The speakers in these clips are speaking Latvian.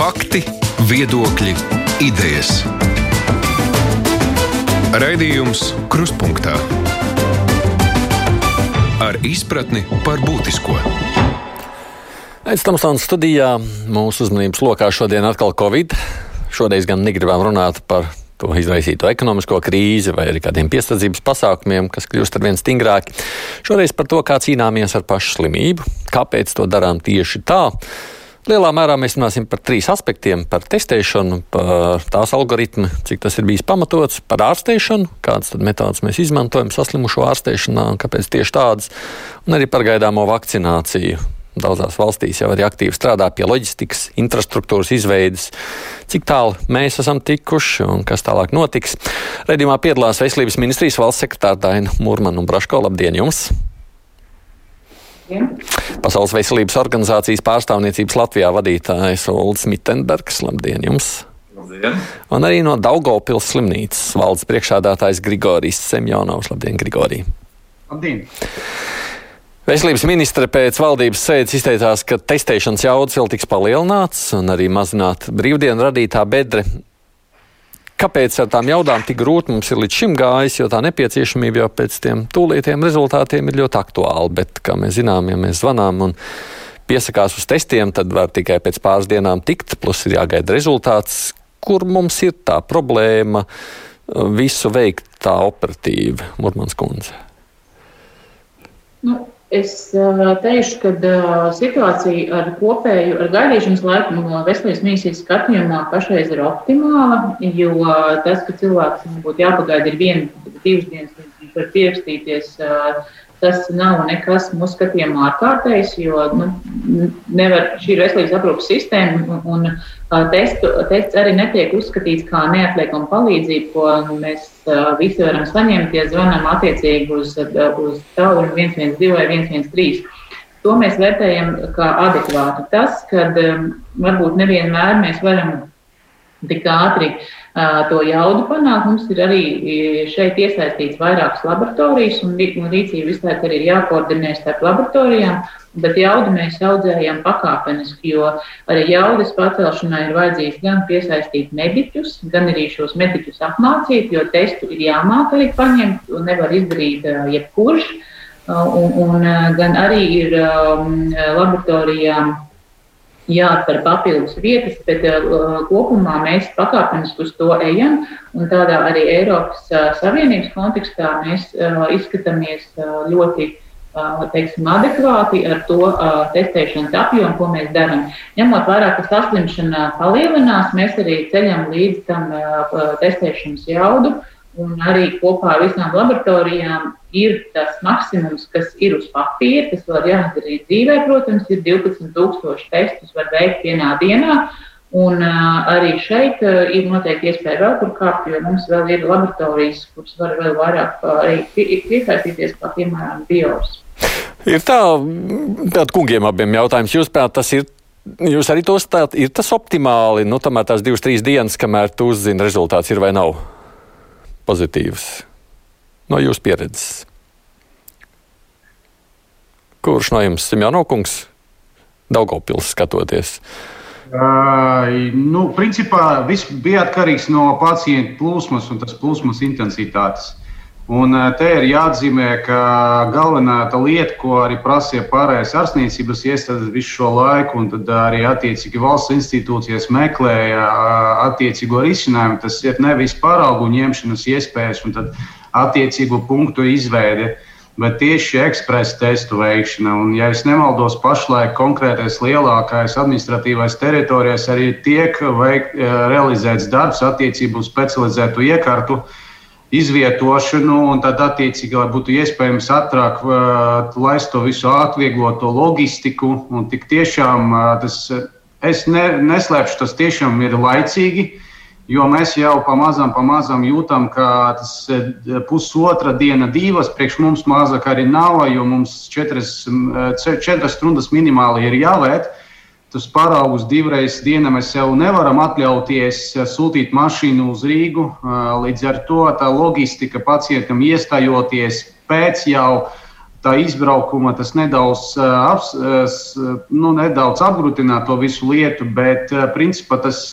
Fakti, viedokļi, idejas. Raidījums Kruspunkta ar izpratni par būtisko. Aiz Tamsānas studijā mūsu uzmanības lokā šodien atkal Covid. Šoreiz gan negribam runāt par to izraisīto ekonomisko krīzi vai arī kādiem piesardzības pasākumiem, kas kļūst ar vien stingrāki. Šoreiz par to, kā cīnāmies ar pašu slimību, kāpēc to darām tieši tā Lielā mērā mēs runāsim par trīs aspektiem - par testēšanu, par tās algoritmu, cik tas ir bijis pamatots, par ārstēšanu, kādas metodas mēs izmantojam saslimušo ārstēšanā un kāpēc tieši tādas, un arī par gaidāmo vakcināciju. Daudzās valstīs jau arī aktīvi strādā pie loģistikas, infrastruktūras izveides, cik tālu mēs esam tikuši un kas tālāk notiks. Redījumā piedalās Veselības ministrijas valsts sekretāra Daina Mūrmana un Braško. Labdien jums! Pasaules veselības organizācijas pārstāvniecības Latvijā vadītājs Ulrichs Mittenbergs. Labdien jums! Labdien. Un arī no Daugopils slimnīcas valdes priekšādātājs Grigorijs Semjonovs. Labdien, Grigorij! Labdien! Veselības ministre pēc valdības sēdes izteicās, ka testēšanas jaudas vēl tiks palielināts un arī mazināt brīvdienu radītā bedre kāpēc ar tām jaudām tik grūti mums ir līdz šim gājis, jo tā nepieciešamība jau pēc tiem tūlītiem rezultātiem ir ļoti aktuāla. Bet, kā mēs zinām, ja mēs zvanām un piesakās uz testiem, tad var tikai pēc pāris dienām tikt, plus ir jāgaida rezultāts, kur mums ir tā problēma visu veikt tā operatīvi, Murmans kundze. Nu, Es teikšu, ka situācija ar kopēju ar gaidīšanas laiku no veselības ministrijas skatījumā pašreiz ir optimāla, jo tas, ka cilvēks būtu jāpagaida ir viena, divas dienas, viņš var pierakstīties, tas nav nekas mūsu skatījumā ārkārtējs, jo nu, nevar, šī ir veselības aprūpas sistēma un, un testu, tests arī netiek uzskatīts kā neatliekama palīdzība, ko mēs visi varam saņemt, ja zvanām attiecīgi uz, uz tālruņa 112 vai 113. To mēs vērtējam kā adekvātu. Tas, ka varbūt nevienmēr mēs varam tik ātri uh, to jaudu panākt, mums ir arī šeit iesaistīts vairākas laboratorijas, un, un rīcība visu laiku arī ir jākoordinē starp laboratorijām. Bet jaudu mēs audzējam pakāpeniski, jo arī jaudas pacelšanai ir vajadzīgs gan piesaistīt mediķus, gan arī šos mediķus apmācīt, jo testu ir jāmāk arī paņemt, to nevar izdarīt jebkurš. Un, un gan arī ir laboratorijām jāatver papildus vietas, bet kopumā mēs pakāpeniski uz to ejam. Tādā arī Eiropas Savienības kontekstā mēs izskatāmies ļoti teiksim, adekvāti ar to uh, testēšanas apjomu, ko mēs darām. Ņemot vērā, ka saslimšana palielinās, mēs arī ceļam līdz tam uh, testēšanas jaudu. Un arī kopā ar visām laboratorijām ir tas maksimums, kas ir uz papīra. Tas var jāizdarīt dzīvē, protams, ir 12,000 testus, var veikt vienā dienā. Un uh, arī šeit uh, ir noteikti iespēja vēl kur kāpt, jo mums vēl ir laboratorijas, kuras var vēl vairāk uh, arī piesaistīties, kā piemēram Biors. Ir tā, tātad kungiem abiem jautājums. Jūs prāt, tas ir Jūs arī to stāt, ir tas optimāli, nu, tomēr tās divas, trīs dienas, kamēr tu uzzini, rezultāts ir vai nav pozitīvs no jūsu pieredzes. Kurš no jums, Simjānokungs, Daugopils skatoties? Uh, nu, principā viss bija atkarīgs no pacientu plūsmas un tas plūsmas intensitātes. Un te ir jāatzīmē, ka galvenā lieta, ko arī prasīja pārējais ārstniecības iestādes visu šo laiku, un arī attiecīgi valsts institūcijas meklēja attiecīgo risinājumu, tas ir nevis paraugu ņemšanas iespējas un attiecīgo punktu izveide, bet tieši ekspresa testu veikšana. Un, ja es nemaldos, pašlaik konkrētais lielākais administratīvais teritorijās arī tiek veikt, realizēts darbs attiecību uz specializētu iekārtu izvietošanu, un tad, attiecīgi, lai būtu iespējams ātrāk laist to visu atvieglot to loģistiku. Un tik tiešām tas, es ne, neslēpšu, tas tiešām ir laicīgi. Jo mēs jau pamazām, pamazām jūtam, ka tas pusotra diena, divas priekš mums mazāk arī nav, jo mums četras, četras stundas minimāli ir jāvērt. Tas paraugus divreiz dienā mēs jau nevaram atļauties eh, sūtīt mašīnu uz Rīgu. Līdz ar to tā loģistika pacientam iestājoties pēc jau tā izbraukuma tas nedaudz, aps, nu, nedaudz apgrūtina to visu lietu, bet principā tas,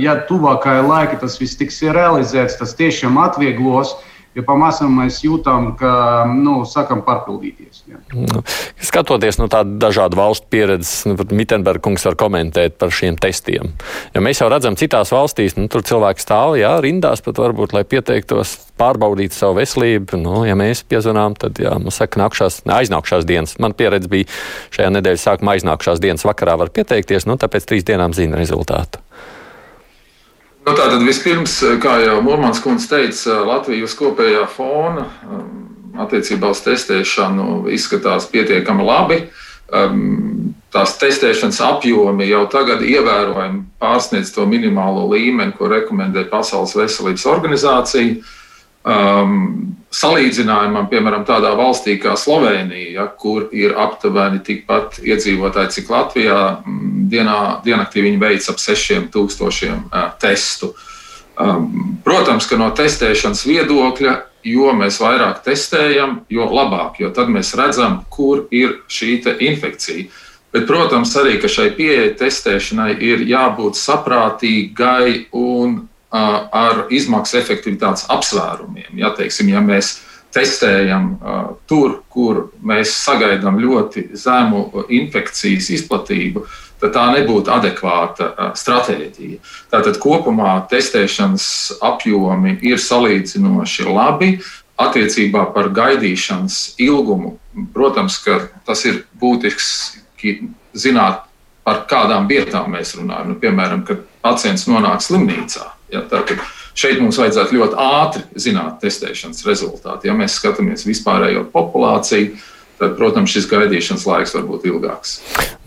ja tuvākajā laikā tas viss tiks realizēts, tas tiešām atvieglos. Jo pamazām mēs jūtam, ka nu, sākam pārpildīties. Jā. Nu, skatoties no tādas dažādu valstu pieredzes, nu, Mitenberga kungs var komentēt par šiem testiem. Jo mēs jau redzam, citās valstīs nu, tur cilvēki stāv jā, rindās, pat varbūt, lai pieteiktos pārbaudīt savu veselību. Nu, ja mēs piezvanām, tad jā, mums saka, nākšās, aiznākšās dienas. Man pieredze bija šajā nedēļas sākumā aiznākšās dienas vakarā var pieteikties, nu, tāpēc trīs dienām zina rezultātu. Nu, Tātad vispirms, kā jau Mormans kundze teica, Latvijas kopējā fona um, attiecībā uz testēšanu izskatās pietiekami labi. Um, tās testēšanas apjomi jau tagad ievērojami pārsniedz to minimālo līmeni, ko rekomendē Pasaules veselības organizācija. Um, salīdzinājumam, piemēram, tādā valstī kā Slovenija, ja, kur ir aptuveni tikpat iedzīvotāji, cik Latvijā, dienā, diennaktī viņi veic ap 6000 uh, testu. Um, protams, ka no testēšanas viedokļa, jo mēs vairāk testējam, jo labāk, jo tad mēs redzam, kur ir šī infekcija. Bet, protams, arī šai pieeja testēšanai ir jābūt saprātīgai un ar izmaksu efektivitātes apsvērumiem. Ja, teiksim, ja mēs testējam uh, tur, kur mēs sagaidām ļoti zemu infekcijas izplatību, tad tā nebūtu adekvāta uh, stratēģija. Tātad kopumā testēšanas apjomi ir salīdzinoši labi. Attiecībā par gaidīšanas ilgumu, protams, tas ir būtiski zināt, par kādām vietām mēs runājam. Nu, piemēram, kad pacients nonāk slimnīcā Ja, tātad šeit mums vajadzētu ļoti ātri zināt testēšanas rezultātu. Ja mēs skatāmies vispārējo populāciju, tad, protams, šis gaidīšanas laiks var būt ilgāks.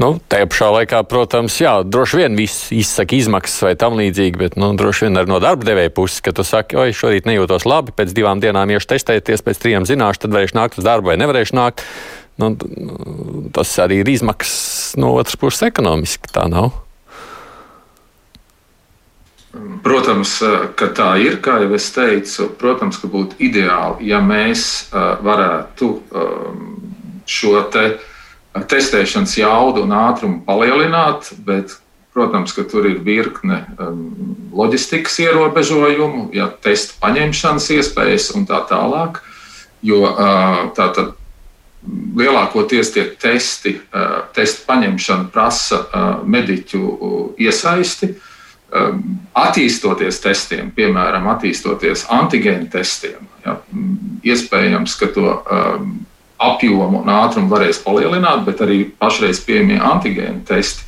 Nu, tajā pašā laikā, protams, jā, droši vien viss izsaka izmaksas vai tam līdzīgi, bet nu, droši vien arī no darba devēja puses, ka tu saki, oi, šorīt nejūtos labi, pēc divām dienām iešu testēties, pēc trijām zināšu, tad varēšu nākt uz darbu vai nevarēšu nākt. Nu, tas arī ir izmaksas no otras puses ekonomiski, tā nav. Protams, eh, ka tā ir, kā jau es teicu, protams, ka būtu ideāli, ja mēs eh, varētu ehm, šo te eh, testēšanas jaudu un ātrumu palielināt, bet, protams, ka tur ir virkne loģistikas ierobežojumu, ja testa paņemšanas iespējas un tā tālāk. Jo tātad lielākoties tie testi, testa paņemšana prasa mediķu iesaisti. Um, attīstoties testiem, piemēram, attīstoties antigēnu testiem, ja, iespējams, ka to um, apjomu un ātrumu varēs palielināt, bet arī pašreiz pieejamie antigēnu testi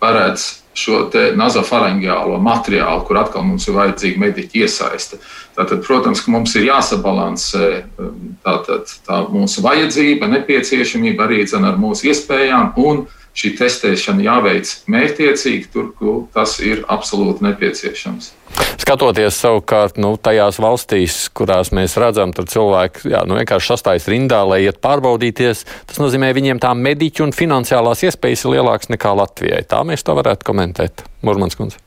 paredz šo nazofaringiālo materiālu, kur atkal mums ir vajadzīga mediķa iesaiste. Tātad, protams, ka mums ir jāsabalansē um, tātad, tā mūsu vajadzība, nepieciešamība arī ar mūsu iespējām un šī testēšana jāveic mērķiecīgi, tur, kur tas ir absolūti nepieciešams. Skatoties savukārt nu, tajās valstīs, kurās mēs redzam, tur cilvēki jā, nu, vienkārši sastājas rindā, lai iet pārbaudīties, tas nozīmē, viņiem tā mediķu un finansiālās iespējas ir lielākas nekā Latvijai. Tā mēs to varētu komentēt. Murmans kundze.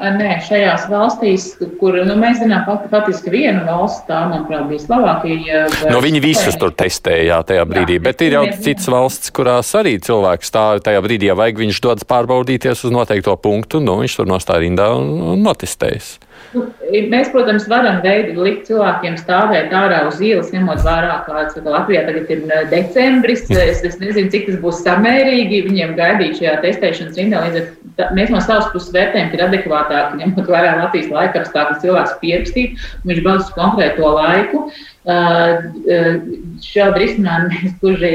Nē, šajās valstīs, kur nu, mēs zinām, pat, patiesībā viena valsts, tā, manuprāt, bija Slovākija. Bet... No viņi visus tur testēja tajā brīdī, jā, bet ir jau citas valsts, kurās arī cilvēks stāv tajā brīdī, ja vajag, viņš dodas pārbaudīties uz noteikto punktu, nu, viņš tur nostāja rindā un notestējas. Nu, mēs, protams, varam veidu, likt cilvēkiem stāvēt ārā uz ielas, ņemot vērā, kāds Latvijā tagad ir decembris. Es, es nezinu, cik tas būs samērīgi viņiem gaidīt šajā testēšanas rindā. Līdz ar mēs no savas puses vērtējam, ka ir adekvātāk, ņemot vērā Latvijas laikapstākļus, cilvēks pierakstīt, viņš uz konkrēto laiku. Šādu risinājumu mēs gluži,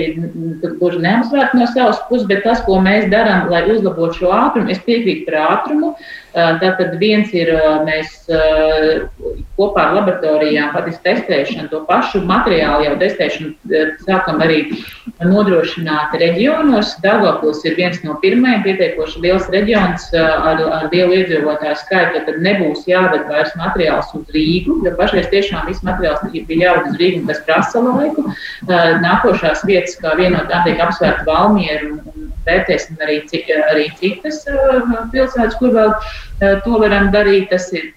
gluži neapsvērtu no savas puses, bet tas, ko mēs darām, lai uzlabotu šo ātrumu, es piekrītu par ātrumu. Tātad viens ir mēs kopā ar laboratorijām patiesi testēšanu, to pašu materiālu jau testēšanu sākam arī nodrošināt reģionos. Dāngopils ir viens no pirmajiem pietiekoši liels reģions ar, ar lielu iedzīvotāju skaitu, tad nebūs jādod vairs materiāls uz Rīgu, jo pašreiz tiešām viss materiāls bija jādod uz Rīgu, un tas prasa laiku. Nākošās vietas, kā viena no tām tiek apsvērta Valmiera un, vērtēsim arī, arī citas pilsētas, kur vēl to varam darīt. Tas ir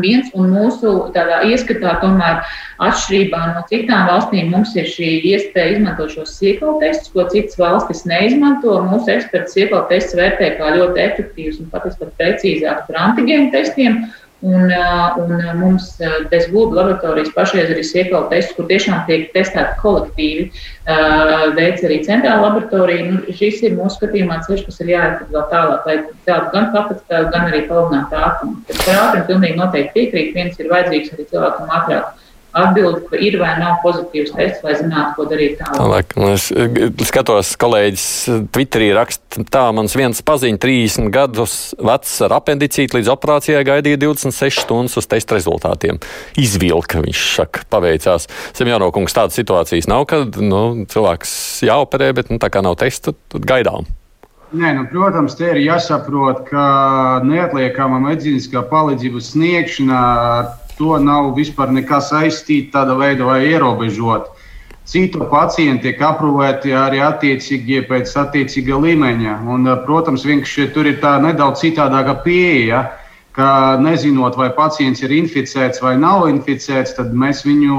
viens, un mūsu tādā ieskatā, tomēr atšķirībā no citām valstīm, mums ir šī iespēja izmantot šos sīklu testus, ko citas valstis neizmanto. Mūsu eksperts sīklu testus vērtē kā ļoti efektīvus un patiesībā precīzāk par antigēnu testiem. Un, un mums bez Google laboratorijas pašreiz ir iekļauts tests, kur tiešām tiek testēti kolektīvi. Veids arī centrāla laboratorija. Nu, šis ir mūsu skatījumā ceļš, kas ir jāiet vēl tālāk, lai celtu gan kapacitāti, gan arī palielinātu ātrumu. Par ātrumu pilnīgi noteikti piekrīt. Viens ir vajadzīgs arī cilvēkam ātrāk atbildi, ka ir vai nav pozitīvs tests, lai zinātu, ko darīt tālāk. Es skatos, kolēģis Twitterī raksta, tā mans viens paziņš 30 gadus vecs ar apendicītu līdz operācijai gaidīja 26 stundas uz testa rezultātiem. Izvilka, viņš saka, paveicās. Semjonokungs tādas situācijas nav, kad nu, cilvēks jāoperē, bet nu, tā kā nav testa, tad gaidām. Nē, nu, protams, te ir jāsaprot, ka neatliekama medicīniskā palīdzības sniegšana to nav vispār nekā saistīta tādā veidā vai ierobežot. Citu pacienti tiek aprūpēti arī attiecīgi pēc attiecīga līmeņa. Un, protams, vienkārši tur ir tā nedaudz citādāka pieeja, ka nezinot, vai pacients ir inficēts vai nav inficēts, tad mēs viņu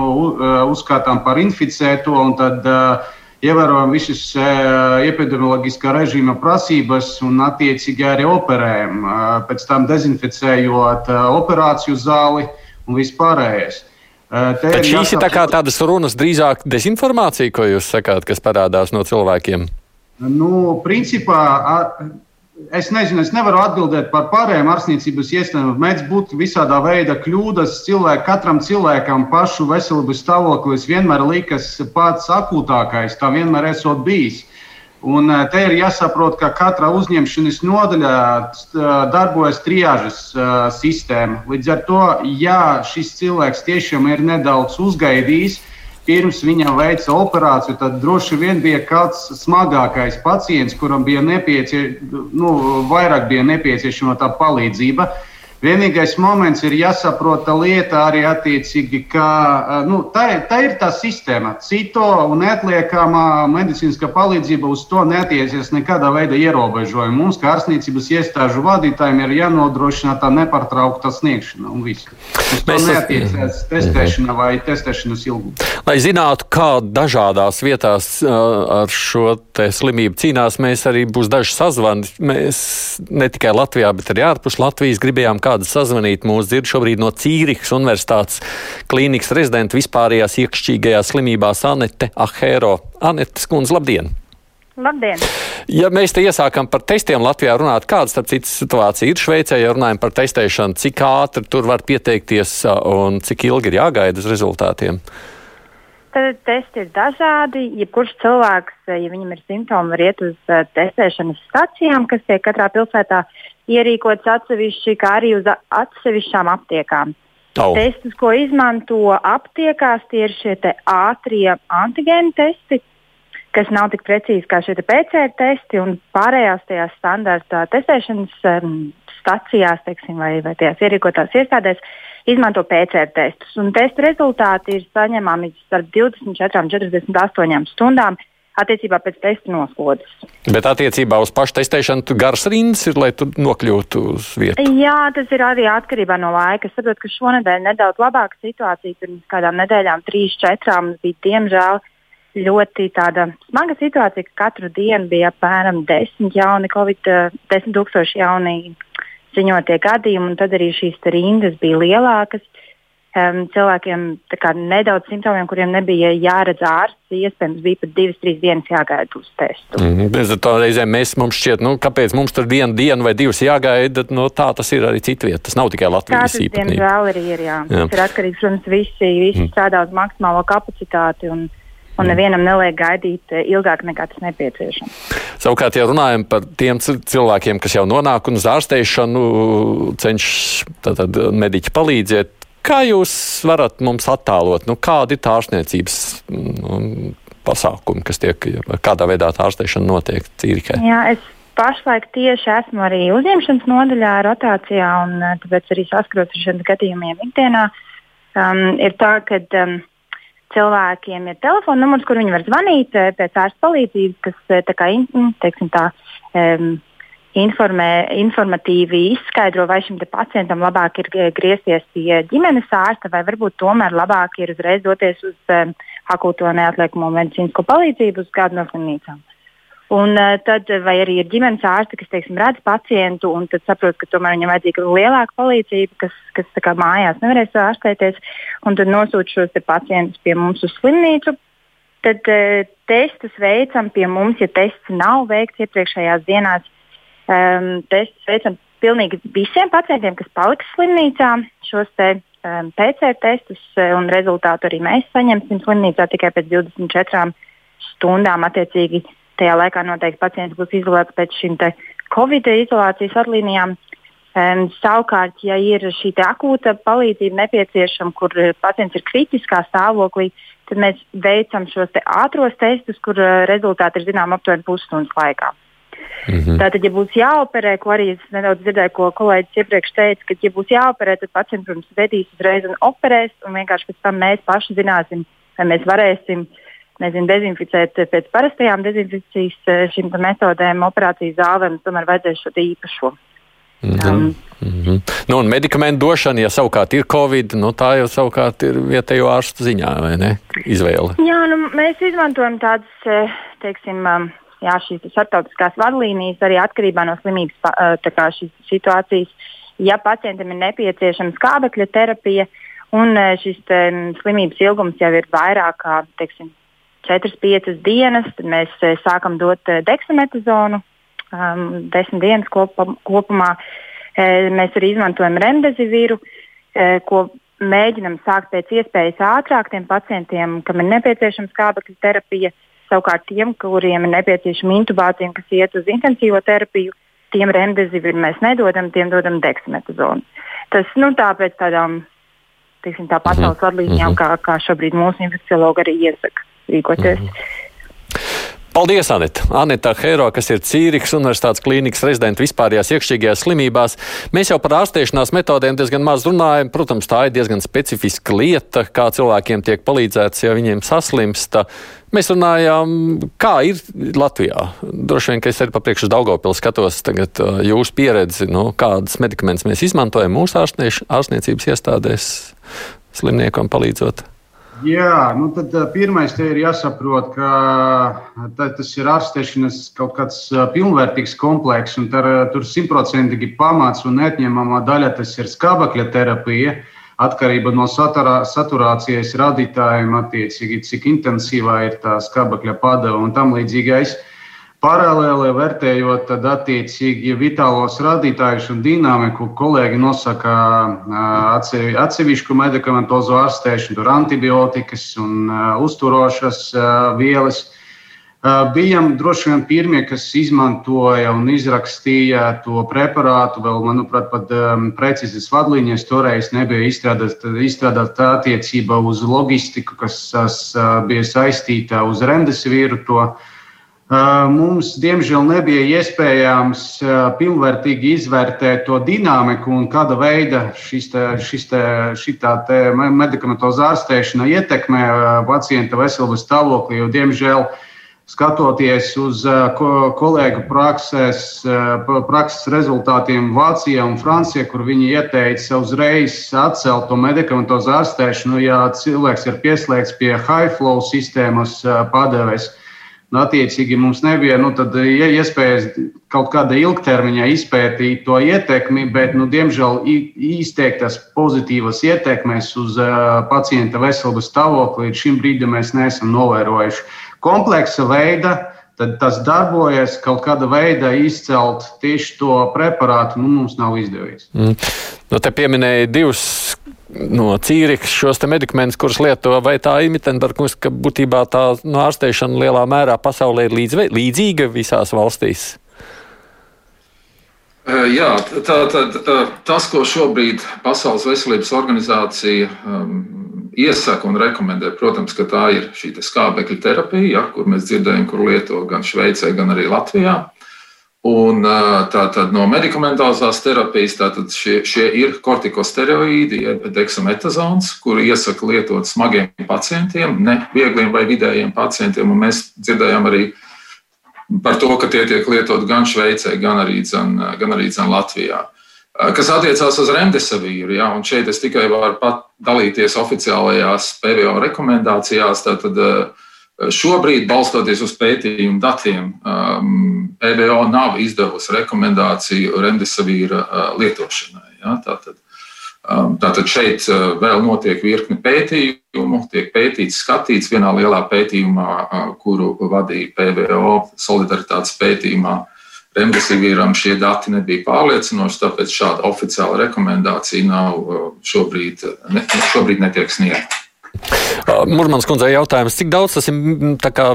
uzskatām par inficēto un tad uh, ievērojam visas uh, epidemioloģiskā režīma prasības un attiecīgi arī operējam, uh, pēc tam dezinficējot operāciju zāli un vispārējais. Bet šīs ir tā kā tādas runas, drīzāk dezinformācija, ko jūs sakāt, kas parādās no cilvēkiem. Nu, principā, es nezinu, es nevaru atbildēt par pārējām ārstniecības iestādēm. Mēdz būt visādā veidā kļūdas. Cilvēk, katram cilvēkam pašu veselības stāvoklis vienmēr liekas pats akūtākais. Tā vienmēr esot bijis. Un eh, te ir jāsaprot, ka katra uzņemšanas nodaļā eh, darbojas triāžas uh, sistēma. Līdz ar to, ja šis cilvēks tiešām ir nedaudz uzgaidījis, pirms viņam veica operāciju, tad droši vien bija kāds smagākais pacients, kuram bija nepieciešama, nu, vairāk bija nepieciešama tā palīdzība. Uh, Vienīgais moments ir jāsaprot lieta arī attiecīgi, ka nu, tā, tā ir tā sistēma. Cito un neatliekamā medicīniskā palīdzība uz to neatiecas nekādā veidā ierobežojumi. Mums, kā ārstniecības iestāžu vadītājiem, ir jānodrošina tā nepārtraukta sniegšana un viss. Uz to neatiecas testēšana vai testēšanas ilgums. Lai zinātu, kā dažādās vietās ar šo slimību cīnās, mēs arī būs daži sazvani. Mēs ne tikai Latvijā, bet arī ārpus Latvijas gribējām kā kādu sazvanīt. Mūsu dzird šobrīd no Cīrihas Universitātes klīnikas rezidenta vispārējās iekšķīgajās slimībās Anete Ahēro. Anete Skundze, labdien! Labdien! Ja mēs te iesākam par testiem Latvijā runāt, kāda starp citu situācija ir Šveicē, ja runājam par testēšanu, cik ātri tur var pieteikties un cik ilgi ir jāgaida uz rezultātiem? Tad testi ir dažādi. Jebkurš cilvēks, ja viņam ir simptomi, var iet uz testēšanas stacijām, kas tiek katrā pilsētā ierīkots atsevišķi, kā arī uz atsevišķām aptiekām. Oh. Testus, ko izmanto aptiekās, tie ir šie ātrie antigēnu testi, kas nav tik precīzi kā šie PCR testi, un pārējās tajās standarta testēšanas um, stacijās teiksim, vai, vai tajās ierīkotās iestādēs izmanto PCR testus. Un testu rezultāti ir saņemami starp 24 un 48 stundām attiecībā pēc testa noslodzes. Bet attiecībā uz pašu testēšanu garas rindas ir, lai tu nokļūtu uz vietu? Jā, tas ir arī atkarībā no laika. Es saprotu, ka šonadēļ nedaudz labāka situācija. Pirms kādām nedēļām, trīs, četrām bija diemžēl ļoti tāda smaga situācija, ka katru dienu bija apmēram desmit jauni Covid, desmit tūkstoši jauni ziņotie gadījumi, un tad arī šīs rindas bija lielākas um, cilvēkiem nedaudz simptomiem, kuriem nebija jāredz ārsts, iespējams, bija pat divas, trīs dienas jāgaida uz testu. Mm, -hmm. Tā reizē mēs mums šķiet, nu, kāpēc mums tur viena diena vai divas jāgaida, no tā tas ir arī citviet. Tas nav tikai Latvijas īpatnība. Tas, diemžēl, arī ir, jā. jā. Tas ir atkarīgs, protams, visi, visi mm. strādā uz maksimālo kapacitāti. Un, un nevienam neliek gaidīt eh, ilgāk nekā tas nepieciešams. Savukārt, ja runājam par tiem cilvēkiem, kas jau nonāk un uz ārsteišanu cenšas mediķi palīdzēt, Kā jūs varat mums attēlot, nu, kāda ir tā ārstniecības nu, pasākumi, kas tiek, kādā veidā tā ārstēšana notiek Cīrikē? Jā, es pašlaik tieši esmu arī uzņemšanas nodaļā, rotācijā, un eh, tāpēc arī saskaros ar šiem gadījumiem ikdienā. Um, ir tā, ka um, cilvēkiem ir telefona numurs, kur viņi var zvanīt eh, pēc ārsta palīdzības, kas eh, tā kā, teiksim, tā, um, informē, informatīvi izskaidro, vai šim pacientam labāk ir griezties pie ģimenes ārsta, vai varbūt tomēr labāk ir uzreiz doties uz um, akūto neatliekamo medicīnisko palīdzību uz kādu no slimnīcām. Un, uh, tad, vai arī ir ģimenes ārsti, kas teiksim, redz pacientu un saprot, ka tomēr viņam vajadzīga lielāka palīdzība, kas, kas kā, mājās nevarēs ārstēties, un tad nosūta šos pacientus pie mums uz slimnīcu. Tad uh, testus veicam pie mums, ja tests nav veikts iepriekšējās dienās, um, testus veicam pilnīgi visiem pacientiem, kas paliks slimnīcā. Šos te, um, PCR testus uh, un rezultātu arī mēs saņemsim slimnīcā tikai pēc 24 stundām. Attiecīgi, tajā laikā noteikti pacients būs izolēts pēc šīm Covid izolācijas atlīnijām. Um, savukārt, ja ir šī akūta palīdzība nepieciešama, kur pacients ir kritiskā stāvoklī, tad mēs veicam šos te ātros testus, kur uh, rezultāti ir zināmi aptuveni pusstundas laikā. Mm -hmm. Tātad, ja būs jāoperē, ko arī es nedaudz dzirdēju, ko kolēģis iepriekš teica, ka, ja būs jāoperē, tad pacients, protams, vedīs uzreiz un operēs, un vienkārši pēc tam mēs paši zināsim, vai mēs varēsim nezinu, dezinficēt pēc parastajām dezinfekcijas eh, šīm metodēm, operācijas zālēm, tomēr vajadzēs šo īpašo. Mm -hmm. um, mm -hmm. nu, un medikamentu došana, ja savukārt ir covid, nu, tā jau savukārt ir vietējo ārstu ziņā, vai ne? Izvēle. Jā, nu, mēs izmantojam tādas, eh, teiksim, um, jā, šīs starptautiskās vadlīnijas arī atkarībā no slimības kā, situācijas. Ja pacientam ir nepieciešama skābekļa terapija un šis te, slimības ilgums jau ir vairāk kā teiksim, 4-5 dienas, tad mēs sākam dot deksametazonu um, 10 dienas kopa, kopumā. Mēs arī izmantojam remdezivīru, ko mēģinam sākt pēc iespējas ātrāk tiem pacientiem, kam ir nepieciešama skābekļa terapija. Savukārt tiem, kuriem ir nepieciešama intubācija, kas iet uz intensīvo terapiju, tiem remdezivīru mēs nedodam, tiem dodam deksametazonu. Tas nu, tāpēc tādām teiksim, tā pasaules mhm. vadlīnijām, mm -hmm. kā, kā šobrīd mūsu infekciologi arī iesaka rīkoties. Mm -hmm. Paldies, Anita! Anita Heiro, kas ir Cīrikas Universitātes klīnikas rezidenta vispārējās iekšķīgajās slimībās. Mēs jau par ārstēšanās metodēm diezgan maz runājam. Protams, tā ir diezgan specifiska lieta, kā cilvēkiem tiek palīdzēts, ja viņiem saslimsta. Mēs runājām, kā ir Latvijā. Droši vien, ka es arī papriekš uz Daugopili skatos tagad uh, jūsu pieredzi, nu, kādas medikamentus mēs izmantojam mūsu ārstniecības iestādēs slimniekam palīdzot. Jā, nu tad pirmais te ir jāsaprot, ka tas ir ārstēšanas kaut kāds pilnvērtīgs komplekss, un tar, tur simtprocentīgi pamats un neatņemamā daļa tas ir skābekļa terapija. Atkarība no saturā, saturācijas radītājiem, attiecīgi, cik intensīvā ir tā skābekļa padeva un tam līdzīgais. Uh, Paralēli vērtējot, tad attiecīgi vitālos rādītājus un dinamiku, kolēģi nosaka atsevišķu medikamentozu ārstēšanu, tur antibiotikas un uzturošas vielas. Bijām droši vien pirmie, kas izmantoja un izrakstīja to preparātu. Vēl, manuprāt, pat um, precīzas vadlīnijas toreiz nebija izstrādāta izstrādāt attiecībā uz loģistiku, kas uh, bija saistīta uz remdesivīru. To, uh, Mums, diemžēl, nebija iespējams pilnvērtīgi izvērtēt to dinamiku un kāda veida šis te, šis te, te medikamentoza ārstēšana ietekmē pacienta veselības stāvokli. Jo, diemžēl, skatoties uz kolēģu prakses, prakses rezultātiem Vācijā un Francijā, kur viņi ieteica uzreiz atcelt to medikamentoza ārstēšanu, ja cilvēks ir pieslēgts pie high flow sistēmas padeves Nu, attiecīgi mums nebija nu, tad, ja, iespējas kaut kādā ilgtermiņā izpētīt to ietekmi, bet, nu, diemžēl, izteiktas pozitīvas ietekmes uz uh, pacienta veselības stāvokli līdz šim brīdim mēs neesam novērojuši. Kompleksa veida tas darbojas, kaut kāda veida izcelt tieši to preparātu, nu, mums nav izdevies. Mm. Nu, te pieminēja divus no Cīrikas šos medikamentus, kurus lieto, vai tā imitentarkungs, ka būtībā tā no ārstēšana lielā mērā pasaulē ir līdz, līdzīga visās valstīs? Jā, tā, tā, tā, tas, ko šobrīd Pasaules veselības organizācija um, iesaka un rekomendē, protams, tā ir šī skābekļa terapija, ja, kur mēs dzirdējam, kur lieto gan Šveicē, gan arī Latvijā. Un tātad no medikamentozās terapijas šie, šie ir kortikosteroīdi, jeb deksametazons, kuru iesaka lietot smagiem pacientiem, ne viegliem vai vidējiem pacientiem. Un mēs dzirdējām arī par to, ka tie tiek lietot gan Šveicē, gan arī, dzen, gan arī dzen Latvijā. Kas attiecās uz remdesivīru, ja, un šeit es tikai varu dalīties oficiālajās PVO rekomendācijās, tad, tad šobrīd, balstoties uz pētījumu datiem, PVO nav izdevusi rekomendāciju remdesivīra lietošanai. Ja, tātad, Um, tātad šeit uh, vēl notiek virkni pētījumu, tiek pētīts, skatīts vienā lielā pētījumā, uh, kuru vadīja PVO solidaritātes pētījumā. Remdesivīram šie dati nebija pārliecinoši, tāpēc šāda oficiāla rekomendācija nav uh, šobrīd, ne, šobrīd netiek sniegta. Murmans kundzei jautājums, cik daudz tas ir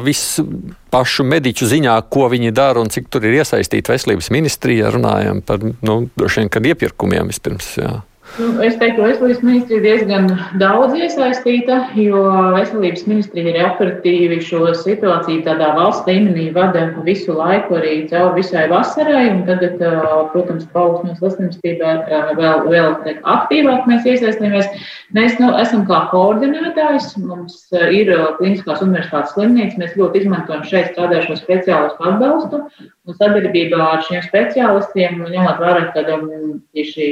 visu pašu mediķu ziņā, ko viņi dara un cik tur ir iesaistīta veselības ministrija, runājam par, nu, droši vien, kad iepirkumiem vispirms. Jā. Nu, es teiktu, ka veselības ministrija diezgan daudz iesaistīta, jo veselības ministrija ir operatīvi šo situāciju tādā valsts līmenī vada visu laiku, arī cauri visai vasarai. Tagad, protams, paaugstinās saslimstībā vēl, vēl aktīvāk mēs iesaistāmies. Mēs nu, esam kā koordinētājs, mums ir Kliniskās universitātes slimnīca, mēs ļoti izmantojam šeit strādājušo speciālistu atbalstu. Un sadarbībā ar šiem speciālistiem, ņemot vērā, ka um, tieši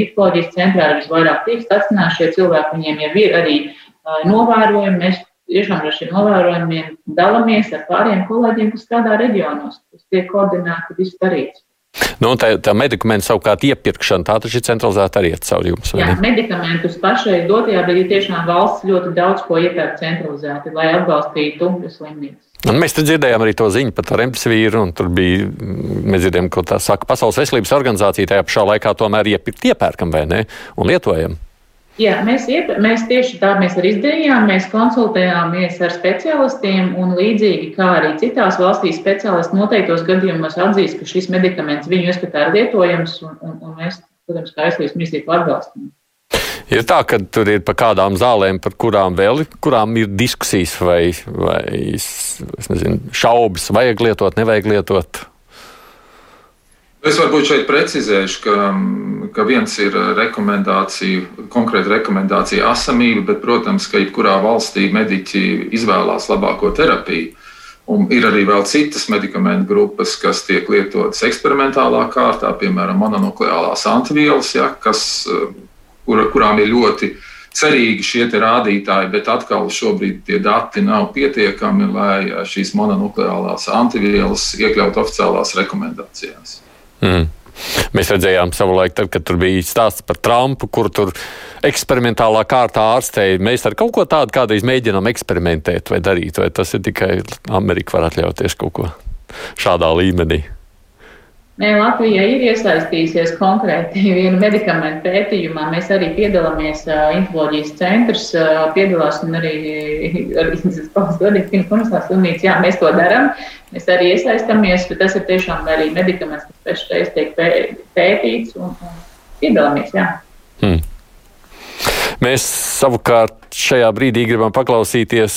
infekcijas centrā ir visvairāk tiek stacionēti šie cilvēki, viņiem jau ir arī uh, novērojumi. Mēs tiešām ar šiem novērojumiem dalāmies ar pāriem kolēģiem, kas strādā reģionos, kas tiek koordinēti, viss darīts. Nu, tā, tā medikamentu savukārt iepirkšana, tā taču ir centralizēta arī caur jums. Jā, ne? medikamentus pašai dotajā, ir tiešām valsts ļoti daudz ko iepērk centralizēti, lai atbalstītu slimnīcas. Un mēs dzirdējām arī to ziņu par remdesivīru, un tur bija, mēs dzirdējām, ko tā saka Pasaules veselības organizācija, tajā pašā laikā tomēr iepērkam vai ne, un lietojam. Jā, mēs, iep, mēs tieši tā mēs arī izdarījām. Mēs konsultējāmies ar specialistiem, un līdzīgi kā arī citās valstīs, speciālisti noteiktos gadījumos atzīst, ka šis medikaments viņu ieskatā ir lietojams, un, un, un mēs, protams, kā aizsardzības ministrija atbalstam. Ir tā, ka tur ir par kādām zālēm, par kurām vēl kurām ir diskusijas vai, vai nezinu, šaubas, vajag lietot, nevajag lietot. Es varbūt šeit precizēšu, ka, ka viens ir rekomendācija, konkrēta rekomendācija asamība, bet, protams, ka jebkurā valstī mediķi izvēlās labāko terapiju. Un ir arī vēl citas medikamentu grupas, kas tiek lietotas eksperimentālā kārtā, piemēram, mononukleālās antivielas, ja, kas kur, kurām ir ļoti cerīgi šie rādītāji, bet atkal šobrīd tie dati nav pietiekami, lai šīs mononukleālās antivielas iekļautu oficiālās rekomendācijās. Mm. Mēs redzējām savulaik, tad, kad tur bija stāsts par Trumpu, kur tur eksperimentālā kārtā ārstēja. Mēs ar kaut ko tādu kādreiz mēģinām eksperimentēt vai darīt, vai tas ir tikai Amerika var atļauties kaut ko šādā līmenī. Nē, Latvija ir iesaistījusies konkrēti vienu medikamentu pētījumā. Mēs arī piedalāmies uh, infoloģijas centrs, uh, piedalās un arī komisārs slimnīca. Jā, mēs to darām. Mēs arī iesaistamies, bet tas ir tiešām arī medikaments, kas pēcreiz tiek pētīts un, un piedalāmies. Jā. Hmm. Mēs savukārt šajā brīdī gribam paklausīties,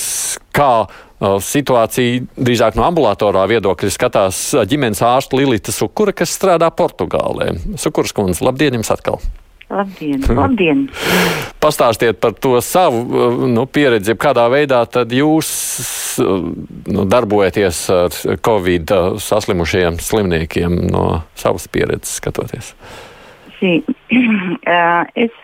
kā situācija drīzāk no ambulatorā viedokļa skatās ģimenes ārsta Lilita Sukura, kas strādā Portugālē. Sukuras kundze, labdien jums atkal! Labdien, labdien! Pastāstiet par to savu nu, pieredzi, kādā veidā tad jūs nu, darbojaties ar Covid saslimušajiem slimniekiem no savas pieredzes skatoties. Sī, es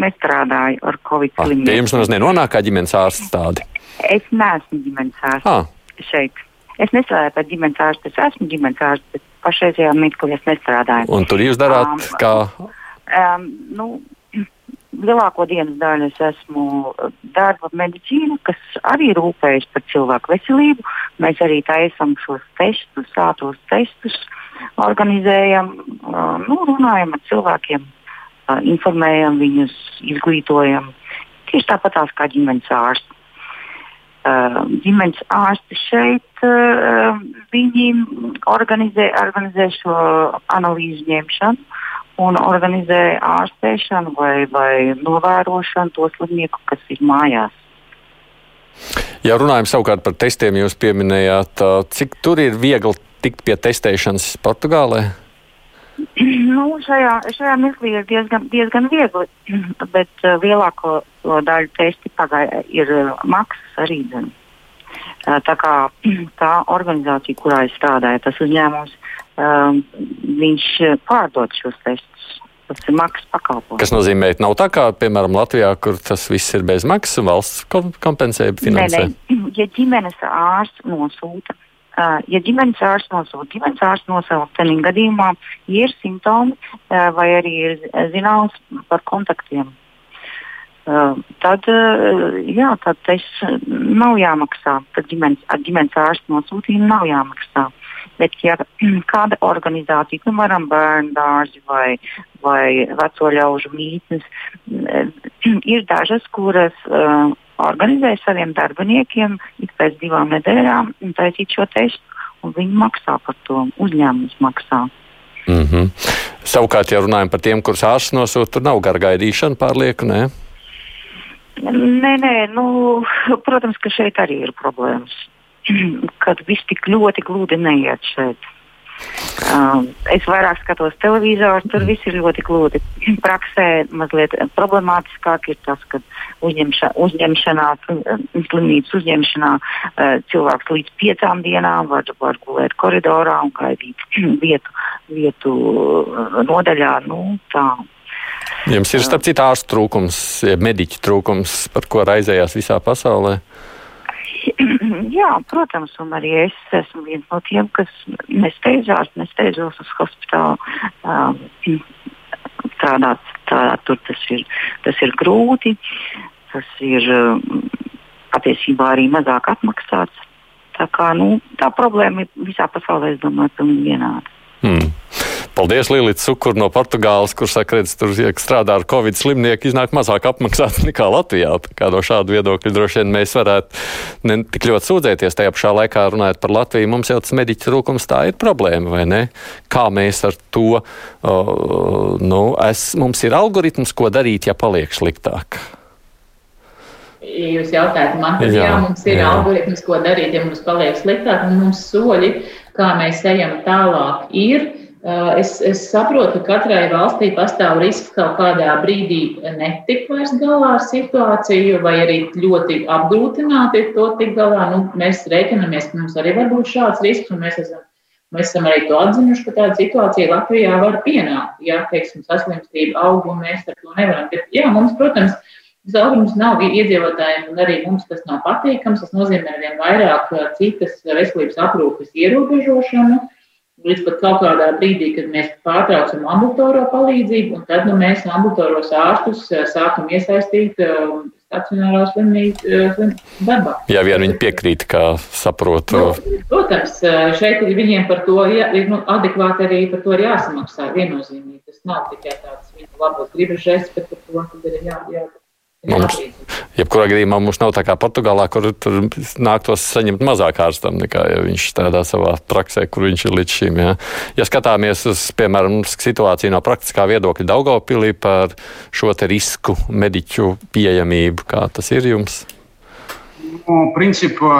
nestrādāju ar Covid slimniekiem. Pie jums nemaz nenonāk kā ģimenes ārsts tādi? Es neesmu ģimenes ārsts ah. šeit. Es nestrādāju par ģimenes ārstu, es esmu ģimenes ārsts, bet pašreizajā mirklī es nestrādāju. Un tur jūs darāt um, kā? Um, nu, lielāko dienas daļu es esmu darba medicīna, kas arī rūpējas par cilvēku veselību. Mēs arī taisām šos testus, sātos testus, organizējam, uh, nu, runājam ar cilvēkiem, uh, informējam viņus, izglītojam. Tieši tāpatās kā ģimenes ārsts. Ģimenes ārsti šeit, viņi organizē, organizē šo analīžu ņemšanu un organizē ārstēšanu vai, vai novērošanu to slimnieku, kas ir mājās. Ja runājam savukārt par testiem, jūs pieminējāt, cik tur ir viegli tikt pie testēšanas Portugālē? Nu, šajā, šajā mirklī ir diezgan, diezgan viegli, bet uh, lielāko daļu testi pagāja ir uh, maksas arī. Zin. Tā kā tā organizācija, kurā es strādāju, tas uzņēmums, viņš pārdod šos testus. Tas ir maksas pakalpojums. Kas nozīmē, ka nav tā kā, piemēram, Latvijā, kur tas viss ir bez maksas valsts kompensē finansē? Nē, nē. Ja ģimenes ārsts nosūta Uh, ja ģimenes ārsts nosūta, ģimenes ārsts nosaukt, tad gadījumā ir simptomi vai arī ir zināms par kontaktiem. Tad, jā, tad tas nav jāmaksā. Tad ģimenes, ar ģimenes ārstu nosūtījumu nav jāmaksā. Bet, ja kāda organizācija, piemēram, bērnu dārzi vai, vai veco ļaužu mītnes, ir dažas, kuras uh, organizē saviem darbiniekiem ik pēc divām nedēļām un taisīt šo testu, un viņi maksā par to. Uzņēmums maksā. Mm -hmm. Savukārt, ja runājam par tiem, kurus ārsts nosūta, tur nav gargaidīšana pārlieku, nē? Nē, nē, nu, protams, ka šeit arī ir problēmas. Kad viss tik ļoti gludi neiet šeit. Um, es vairāk skatos televizoru, tur viss ir ļoti gludi. Praksē mazliet problemātiskāk ir tas, ka uzņemša, uzņemšanā, slimnīcas uzņemšanā uh, cilvēks līdz piecām dienām var, var gulēt koridorā un gaidīt vietu, vietu uh, nodaļā. Nu, tā. Jums ir starp citu ārstu trūkums, mediķu trūkums, par ko raizējās visā pasaulē? Jā, protams, un arī es esmu viens no tiem, kas nesteidzās, nesteidzos uz hospitālu. Um, strādāt, strādāt tur tas ir, tas ir grūti, tas ir patiesībā arī mazāk atmaksāts. Tā, kā, nu, tā problēma ir visā pasaulē, es domāju, pilnīgi vienāda. Hmm. Paldies, Līta Cukur no Portugāles, kurš saka, redz, tur ja strādā ar covid slimnieku, iznāk mazāk apmaksāts nekā Latvijā. Kā no šāda viedokļa droši vien mēs varētu ne tik ļoti sūdzēties. Tajā pašā laikā runājot par Latviju, mums jau tas mediķu trūkums tā ir problēma, vai ne? Kā mēs ar to, uh, nu, es, mums ir algoritms, ko darīt, ja paliek sliktāk. Jūs jautājat man, tad jā, jā mums ir jā. algoritms, ko darīt, ja mums paliek sliktāk, un mums soļi, kā mēs ejam tālāk, ir. Es, es saprotu, ka katrai valstī pastāv risks kaut kādā brīdī netikt vairs galā ar situāciju, vai arī ļoti apgrūtināti to tikt galā. Nu, mēs rēķinamies, ka mums arī var būt šāds risks, un mēs esam, mēs esam arī to atzinuši, ka tāda situācija Latvijā var pienākt. Ja, teiksim, saslimstība aug, un mēs ar to nevaram. Bet, jā, mums, protams, Zaudējums nav iedzīvotājiem, un arī mums tas nav patīkams. Tas nozīmē vien vairāk citas veselības aprūpes ierobežošanu līdz pat kaut kādā brīdī, kad mēs pārtraucam ambulatorā palīdzību, un tad nu, mēs ambulatoros ārstus eh, sākam iesaistīt um, stacionārā slimnīcā eh, darbā. Jā, vien viņi piekrīt, kā saprotu. Nu, protams, šeit ir viņiem par to jā, ir nu, adekvāti arī par to ir jāsamaksā viennozīmīgi. Tas nav tikai tāds viņa labos gribas žests, bet par to, ir jā, jā, Mums, jebkurā gadījumā mums nav tā kā Portugālā, kur nāktos saņemt mazāk ārstam nekā ja viņš strādā savā praksē, kur viņš ir līdz šim. Ja, ja skatāmies uz, piemēram, situāciju no praktiskā viedokļa Daugavpilī par šo risku mediķu pieejamību, kā tas ir jums? Nu, principā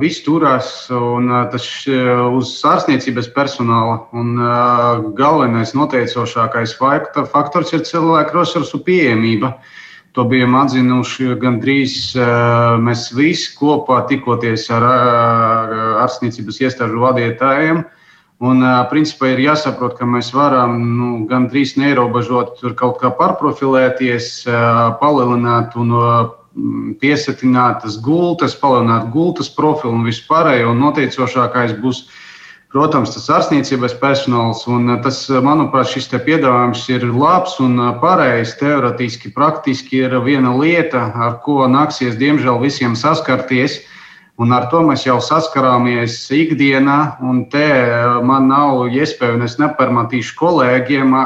viss turās un tas uz ārstniecības personāla. Un, galvenais noteicošākais faktors ir cilvēku resursu pieejamība. Uh, To bijām atzinuši gandrīz mēs visi kopā, tikoties ar ārstniecības iestāžu vadītājiem. Un, principā, ir jāsaprot, ka mēs varam nu, gandrīz neierobežot kaut kā pārprofilēties, palielināt un piesatināt tas gultas, palielināt gultas profilu un vispārējo. Un noteicošākais būs Protams, tas ārstniecības personāls, un eh, tas, eh, manuprāt, šis piedāvājums ir labs un eh, pareizs. Teorētiski, praktiski ir viena lieta, ar ko nāksies, diemžēl, visiem saskarties. Un ar to mēs jau saskarāmies ikdienā, un te man nav iespēja, un es neparmatīšu kolēģiem,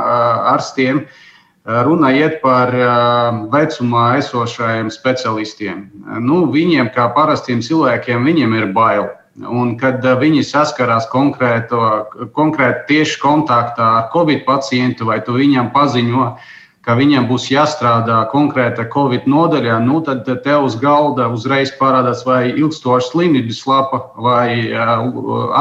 ārstiem. Runa iet par vecumā esošajiem specialistiem. Nu, viņiem, kā parastiem cilvēkiem, viņiem ir bail. Un kad viņi saskarās konkrēti tieši kontaktā ar covid pacientu, vai tu viņam paziņo, ka viņam būs jāstrādā konkrēta covid nodaļā, nu, tad tev uz galda uzreiz parādās vai ilgstoša slimības lapa vai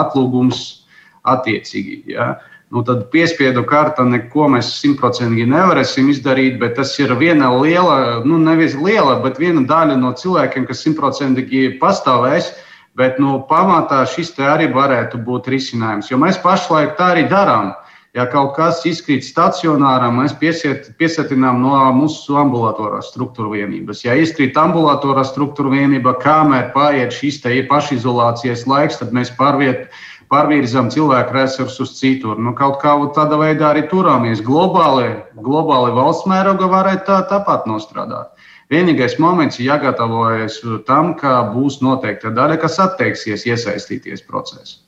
atlūgums attiecīgi. Ja. Nu, tad piespiedu kārta neko mēs simtprocentīgi nevarēsim izdarīt, bet tas ir viena liela, nu nevis liela, bet viena daļa no cilvēkiem, kas simtprocentīgi pastāvēs Bet nu, pamatā šis arī varētu būt risinājums, jo mēs pašlaik tā arī darām. Ja kaut kas izkrīt stacionārā, mēs piesiet, piesaistinām no mūsu ambulatorās struktūra vienības. Ja izkrīt ambulatorā struktūra vienība, kamēr paiet šis pašizolācijas laiks, tad mēs pārviet, pārvirzām cilvēku resursus citur. Nu, kaut kā tādā veidā arī turāmies. Globāli, globāli valsts mēroga varētu tā, tāpat nostrādāt. Vienīgais moments ir jāgatavojas tam, ka būs noteikta daļa, kas atteiksies iesaistīties procesā.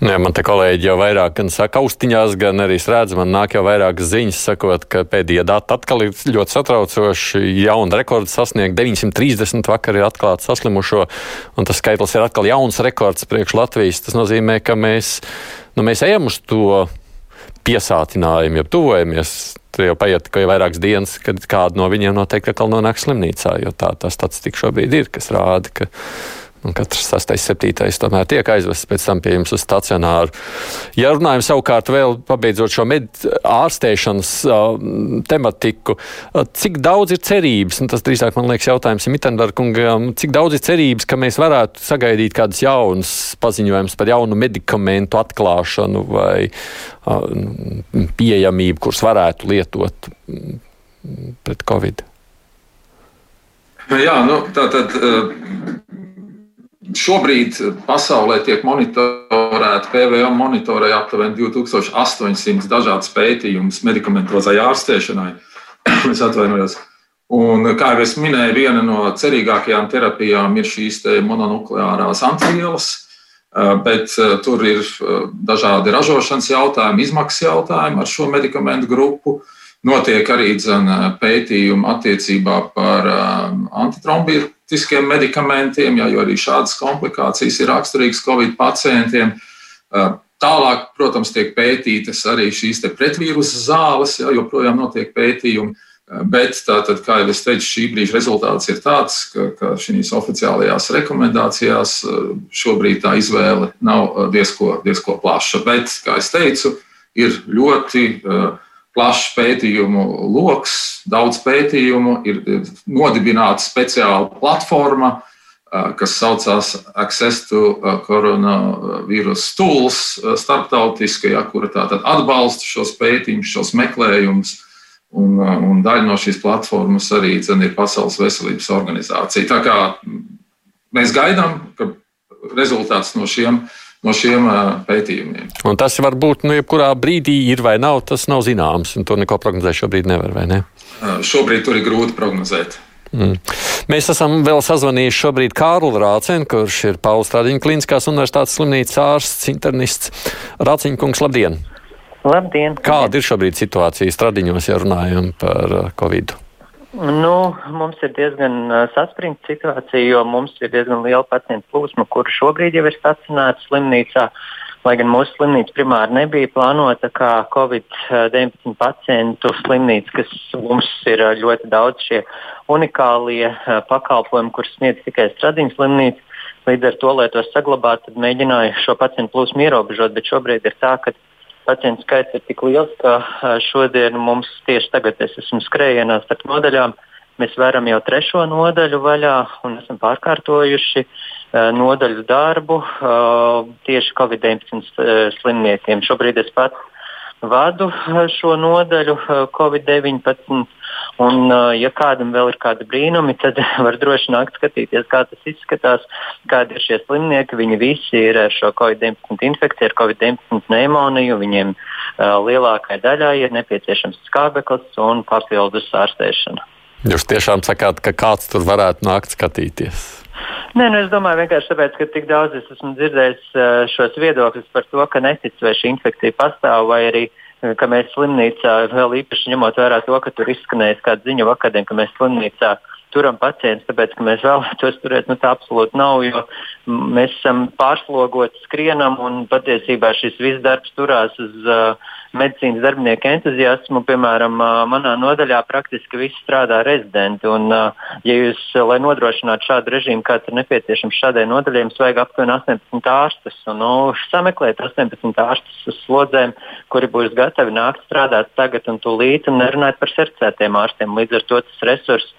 Jā, man te kolēģi jau vairāk gan saka austiņās, gan arī redz, man nāk jau vairākas ziņas, sakot, ka pēdējie dati atkal ir ļoti satraucoši. Jauna rekords sasniegt 930 vakar ir atklāts saslimušo, un tas skaitlis ir atkal jauns rekords priekš Latvijas. Tas nozīmē, ka mēs, nu, mēs ejam uz to piesātinājumu, jau tuvojamies. Tur jau paiet tikai vairākas dienas, kad kāda no viņiem noteikti atkal nonāk slimnīcā, jo tā tas statistika šobrīd ir, kas rāda, ka Un katrs sastais, septītais tomēr tiek aizvests pēc tam pie jums uz stacionāru. Ja runājam savukārt vēl pabeidzot šo med, ārstēšanas uh, tematiku, uh, cik daudz ir cerības, un tas drīzāk man liekas jautājums Mitenberkungam, cik daudz ir cerības, ka mēs varētu sagaidīt kādus jaunus paziņojumus par jaunu medikamentu atklāšanu vai uh, pieejamību, kurus varētu lietot pret Covid? Jā, nu, tā tad. Uh Šobrīd pasaulē tiek monitorēta, PVM monitorē aptuveni 2800 dažādas pētījumus medikamentozai ārstēšanai. es atvainojos. Un, kā jau es minēju, viena no cerīgākajām terapijām ir šīs mononukleārās antivielas, bet tur ir dažādi ražošanas jautājumi, izmaksas jautājumi ar šo medikamentu grupu. Notiek arī dzen, pētījumi attiecībā par antitrombīru tiskiem medikamentiem, jā, jo arī šādas komplikācijas ir raksturīgas Covid pacientiem. Tālāk, protams, tiek pētītas arī šīs pretvīrusa zāles, jā, joprojām notiek pētījumi. Bet, tātad, kā jau es teicu, šī brīža rezultāts ir tāds, ka, ka šīs oficiālajās rekomendācijās šobrīd tā izvēle nav diezko, diezko plaša. Bet, kā jau teicu, ir ļoti uh, plašs pētījumu lokus, daudz pētījumu, ir nodibināta speciāla platforma, kas saucās Access to Coronavirus Tools, starptautiskajā, kura tātad atbalsta šos pētījumus, šos meklējumus. Un, un daļa no šīs platformas arī dzen, ir Pasaules veselības organizācija. Tā kā mēs gaidām, ka rezultāts no šiem uh, no šiem pētījumiem. Un tas var būt, nu, jebkurā brīdī ir vai nav, tas nav zināms, un to neko prognozēt šobrīd nevar, vai ne? Šobrīd tur ir grūti prognozēt. Mm. Mēs esam vēl sazvanījuši šobrīd Kārlu Rācenu, kurš ir Pauli Stradiņa Kliniskās universitātes slimnīcas ārsts, internists. Rāciņa kungs, labdien! Labdien! Kāda ir šobrīd situācija Stradiņos, ja runājam par Covid? -u? Nu, mums ir diezgan saspringta situācija, jo mums ir diezgan liela pacientu plūsma, kuri šobrīd jau ir stacionēti slimnīcā. Lai gan mūsu slimnīca primāri nebija plānota kā Covid-19 pacientu slimnīca, kas mums ir ļoti daudz šie unikālie pakalpojumi, kurus sniedz tikai Stradiņas slimnīca. Līdz ar to, lai tos saglabātu, mēģināju šo pacientu plūsmu ierobežot, bet šobrīd ir tā, ka pacientu skaits ir tik liels, ka šodien mums tieši tagad es esmu skrējienā starp nodaļām. Mēs varam jau trešo nodaļu vaļā un esam pārkārtojuši nodaļu darbu tieši Covid-19 slimniekiem. Šobrīd es pats vadu šo nodaļu Covid-19 Un, ja kādam vēl ir kādi brīnumi, tad var droši nākt skatīties, kā tas izskatās, kādi ir šie slimnieki. Viņi visi ir ar šo COVID-19 infekciju, ar COVID-19 pneimoniju. Viņiem uh, lielākai daļai ir nepieciešams skābeklis un papildus ārstēšana. Jūs tiešām sakāt, ka kāds tur varētu nākt skatīties? Nē, nu es domāju, vienkārši tāpēc, ka tik daudz es esmu dzirdējis uh, šos viedokļus par to, ka netic, vai šī infekcija pastāv, vai arī uh, ka mēs slimnīcā, vēl īpaši ņemot vērā to, ka tur izskanējis kāda ziņa vakarā, ka mēs slimnīcā turam pacientus, tāpēc ka mēs vēlētos turēt, nu tā absolūti nav, jo mēs esam pārslogoti, skrienam un patiesībā šis viss darbs turās uz uh, medicīnas darbinieku entuziasmu. Piemēram, manā nodaļā praktiski visi strādā rezidenti. Un, ja jūs, lai nodrošinātu šādu režīmu, kāds ir nepieciešams šādai nodaļai, jums vajag aptuveni 18 ārstus. Un, nu, sameklēt 18 ārstus uz slodzēm, kuri būs gatavi nākt strādāt tagad un tūlīt, un nerunāt par certificētiem ārstiem. Līdz ar to tas resurss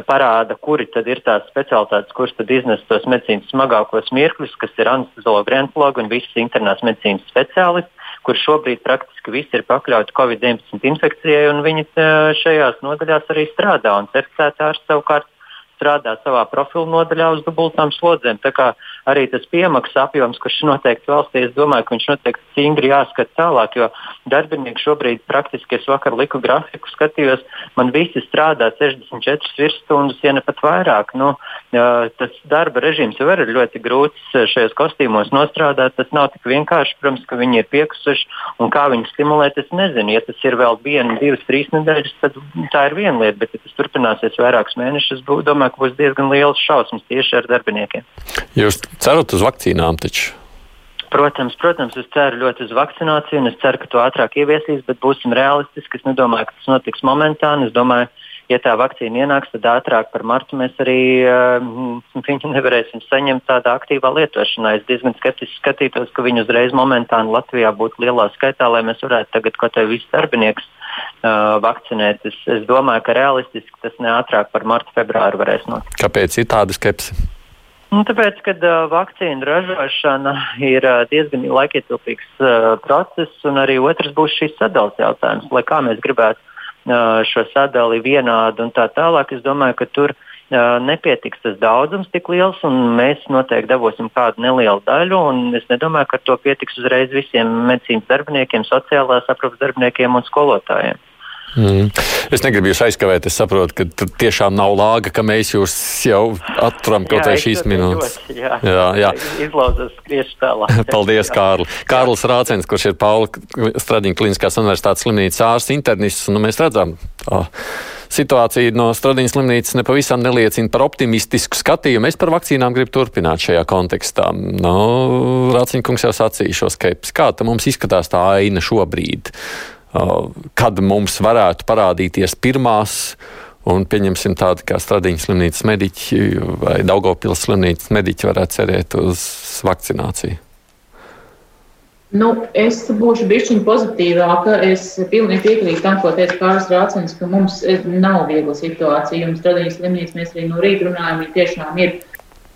parāda, kuri tad ir tās specialitātes, kuras tad iznes tos medicīnas smagākos mirkļus, kas ir anesteziologi, rentologi un visas internās medicīnas speciālisti, kur šobrīd praktiski visi ir pakļauti Covid-19 infekcijai, un viņi šajās nodaļās arī strādā. Un certificēti ārsti savukārt strādā savā profilu nodaļā uz dubultām slodzēm. Tā kā arī tas piemaksas apjoms, kurš ir noteikts valstī, es domāju, ka viņš noteikti stingri jāskata tālāk, jo darbinieki šobrīd praktiski es vakar liku grafiku, skatījos, man visi strādā 64 virsstundas, ja ne pat vairāk. Nu, tas darba režīms jau ir ļoti grūts šajos kostīmos nostrādāt. Tas nav tik vienkārši, protams, ka viņi ir piekusuši un kā viņu stimulēt, es nezinu. Ja tas ir vēl viena, divas, trīs nedēļas, tad tā ir viena lieta, bet ja tas turpināsies vairākus mēnešus, domāju, ka būs diezgan liels šausmas tieši ar darbiniekiem. Jūs cerat uz vakcīnām taču? Protams, protams, es ceru ļoti uz vakcināciju, un es ceru, ka to ātrāk ieviesīs, bet būsim realistiski. Es nedomāju, ka tas notiks momentāni. Es domāju, ja tā vakcīna ienāks, tad ātrāk par martu mēs arī uh, viņu nevarēsim saņemt tādā aktīvā lietošanā. Es diezgan skeptiski skatītos, ka viņi uzreiz momentāni Latvijā būtu lielā skaitā, lai mēs varētu tagad kaut kā visus darbiniekus uh, vakcinēt. Es, es domāju, ka realistiski tas ne ātrāk par martu, februāru varēs notikt. Kāpēc ir tāda skepse? Nu, tāpēc, ka uh, vakcīnu ražošana ir uh, diezgan laikietilpīgs uh, process, un arī otrs būs šīs sadales jautājums. Lai kā mēs gribētu uh, šo sadali vienādu un tā tālāk, es domāju, ka tur uh, nepietiks tas daudzums tik liels, un mēs noteikti dabūsim kādu nelielu daļu. Es nedomāju, ka to pietiks uzreiz visiem medicīnas darbiniekiem, sociālās aprūpas darbiniekiem un skolotājiem. Mm. Es negribu jūs aizkavēt. Es saprotu, ka tur tiešām nav lāga, ka mēs jūs jau atturam kaut vai šīs minūtes. Jā, jā, jā. izlauzās tieši tālāk. Paldies, Kārli. Kārlis Rācens, kurš ir Paula Stradiņa Kliniskās universitātes slimnīcas ārsts internists. Nu, mēs redzam, tā situācija no Stradiņas slimnīcas nepavisam neliecina par optimistisku skatījumu. Es par vakcīnām gribu turpināt šajā kontekstā. Nu, Rāciņkungs jau sacīja šo skepsi. Kā mums izskatās tā aina šobrīd? kad mums varētu parādīties pirmās. Un pieņemsim tādu kā Stradiņas slimnīcas mediķi vai Daugopils slimnīcas mediķi varētu cerēt uz vakcināciju. Nu, es būšu bišķiņa pozitīvāka. Es pilnīgi piekrītu tam, ko teica Kārlis Rācins, ka mums nav viegla situācija. Jums Stradiņas slimnīca mēs arī no rīta runājam, viņi tiešām ir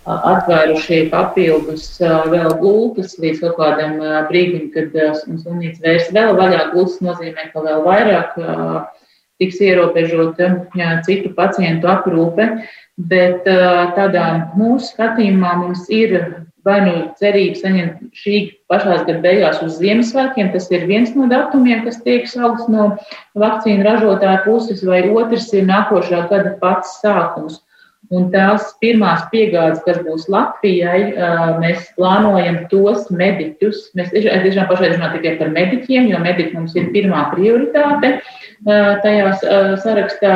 atvērušie papildus vēl gultas līdz kaut kādam brīdim, kad slimnīca vērs vēl vaļā. Gultas nozīmē, ka vēl vairāk tiks ierobežota citu pacientu aprūpe. Bet tādā mūsu skatījumā mums ir vai nu cerība saņemt šī pašā gada beigās uz Ziemassvētkiem. Tas ir viens no datumiem, kas tiek saukts no vakcīnu ražotāja puses, vai otrs ir nākošā gada pats sākums. Un tās pirmās piegādes, kas būs Latvijai, mēs plānojam tos mediķus. Mēs tiešām pašai runājam tikai par mediķiem, jo mediķi mums ir pirmā prioritāte tajā sarakstā,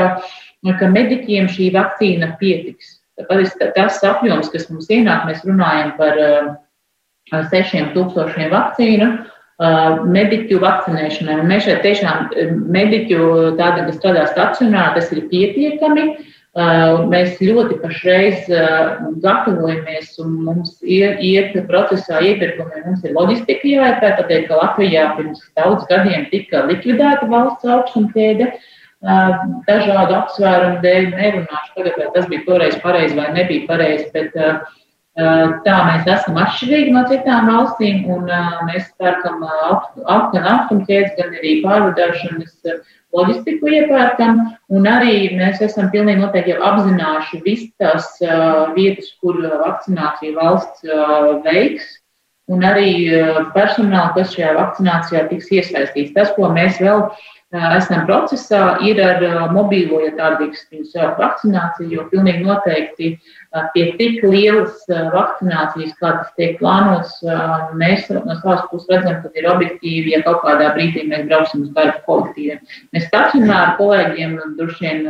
ka mediķiem šī vakcīna pietiks. Tas apjoms, kas mums ienāk, mēs runājam par sešiem tūkstošiem vakcīnu. Mediķu vakcinēšanai. Mēs šeit tiešām mediķu, tādi, kas strādā stacionārā, tas ir pietiekami. Uh, Mēs ļoti pašreiz gatavojamies un mums iet, iet procesā iepirkumi. Mums ir loģistika jāiepērk, tādēļ, ka Latvijā pirms daudz gadiem tika likvidēta valsts augstumķēde. Dažādu apsvērumu dēļ nerunāšu tagad, vai tas bija toreiz pareizi vai nebija pareizi, bet tā mēs esam atšķirīgi no citām valstīm un mēs pērkam gan augstumķēdes, gan arī pārvadāšanas loģistiku iepērkam, un arī mēs esam pilnīgi noteikti jau apzinājuši visas tās uh, vietas, kur vakcināciju valsts uh, veiks, un arī uh, personāli, kas šajā vakcinācijā tiks iesaistīts. Tas, ko mēs vēl esam procesā, ir ar mobīlo, ja tā drīkst viņu saukt, vakcināciju, jo pilnīgi noteikti pie tik lielas vakcinācijas, kā tas tiek plānots, mēs no savas puses redzam, ka ir objektīvi, ja kaut kādā brīdī mēs brauksim uz darbu kolektīviem. Mēs stacionāri kolēģiem, droši vien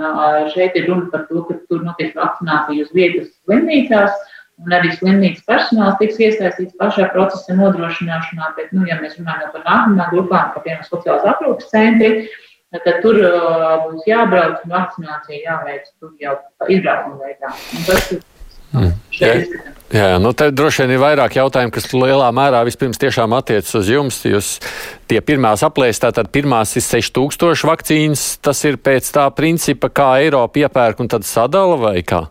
šeit ir runa par to, ka tur notiek vakcinācija uz vietas slimnīcās, un arī slimnīcas personāls tiks iesaistīts pašā procesa nodrošināšanā. Bet, nu, ja mēs runājam par nākamajām grupām, kā piemēram sociālās aprūpas centri, tad tur uh, būs jābrauc un vakcinācija jāveic tur jau izbraukuma veidā. Un tas. Mm. šeit. Jā, nu te droši vien ir vairāk jautājumu, kas lielā mērā vispirms tiešām attiecas uz jums. Jūs tie pirmās aplēs, tātad pirmās ir 6000 vakcīnas, tas ir pēc tā principa, kā Eiropa iepērk un tad sadala vai kā?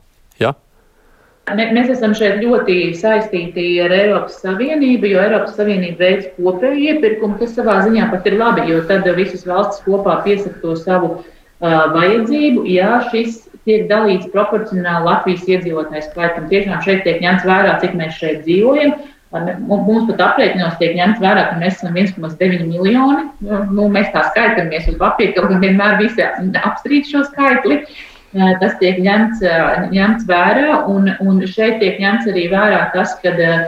Mēs esam šeit ļoti saistīti ar Eiropas Savienību, jo Eiropas Savienība veids kopēju iepirkumu, kas savā ziņā pat ir labi, jo tad visas valstis kopā piesaka to savu uh, vajadzību. Jā, šis tiek dalīts proporcionāli Latvijas iedzīvotāju skaitam. Tiešām šeit tiek ņemts vērā, cik mēs šeit dzīvojam. Mums pat aprēķinos tiek ņemts vērā, ka mēs esam 1,9 miljoni. Nu, mēs tā skaitāmies uz papīra, kaut gan vienmēr visi apstrīd šo skaitli. Tas tiek ņemts, ņemts vērā, un, un šeit tiek ņemts arī vērā tas, ka uh,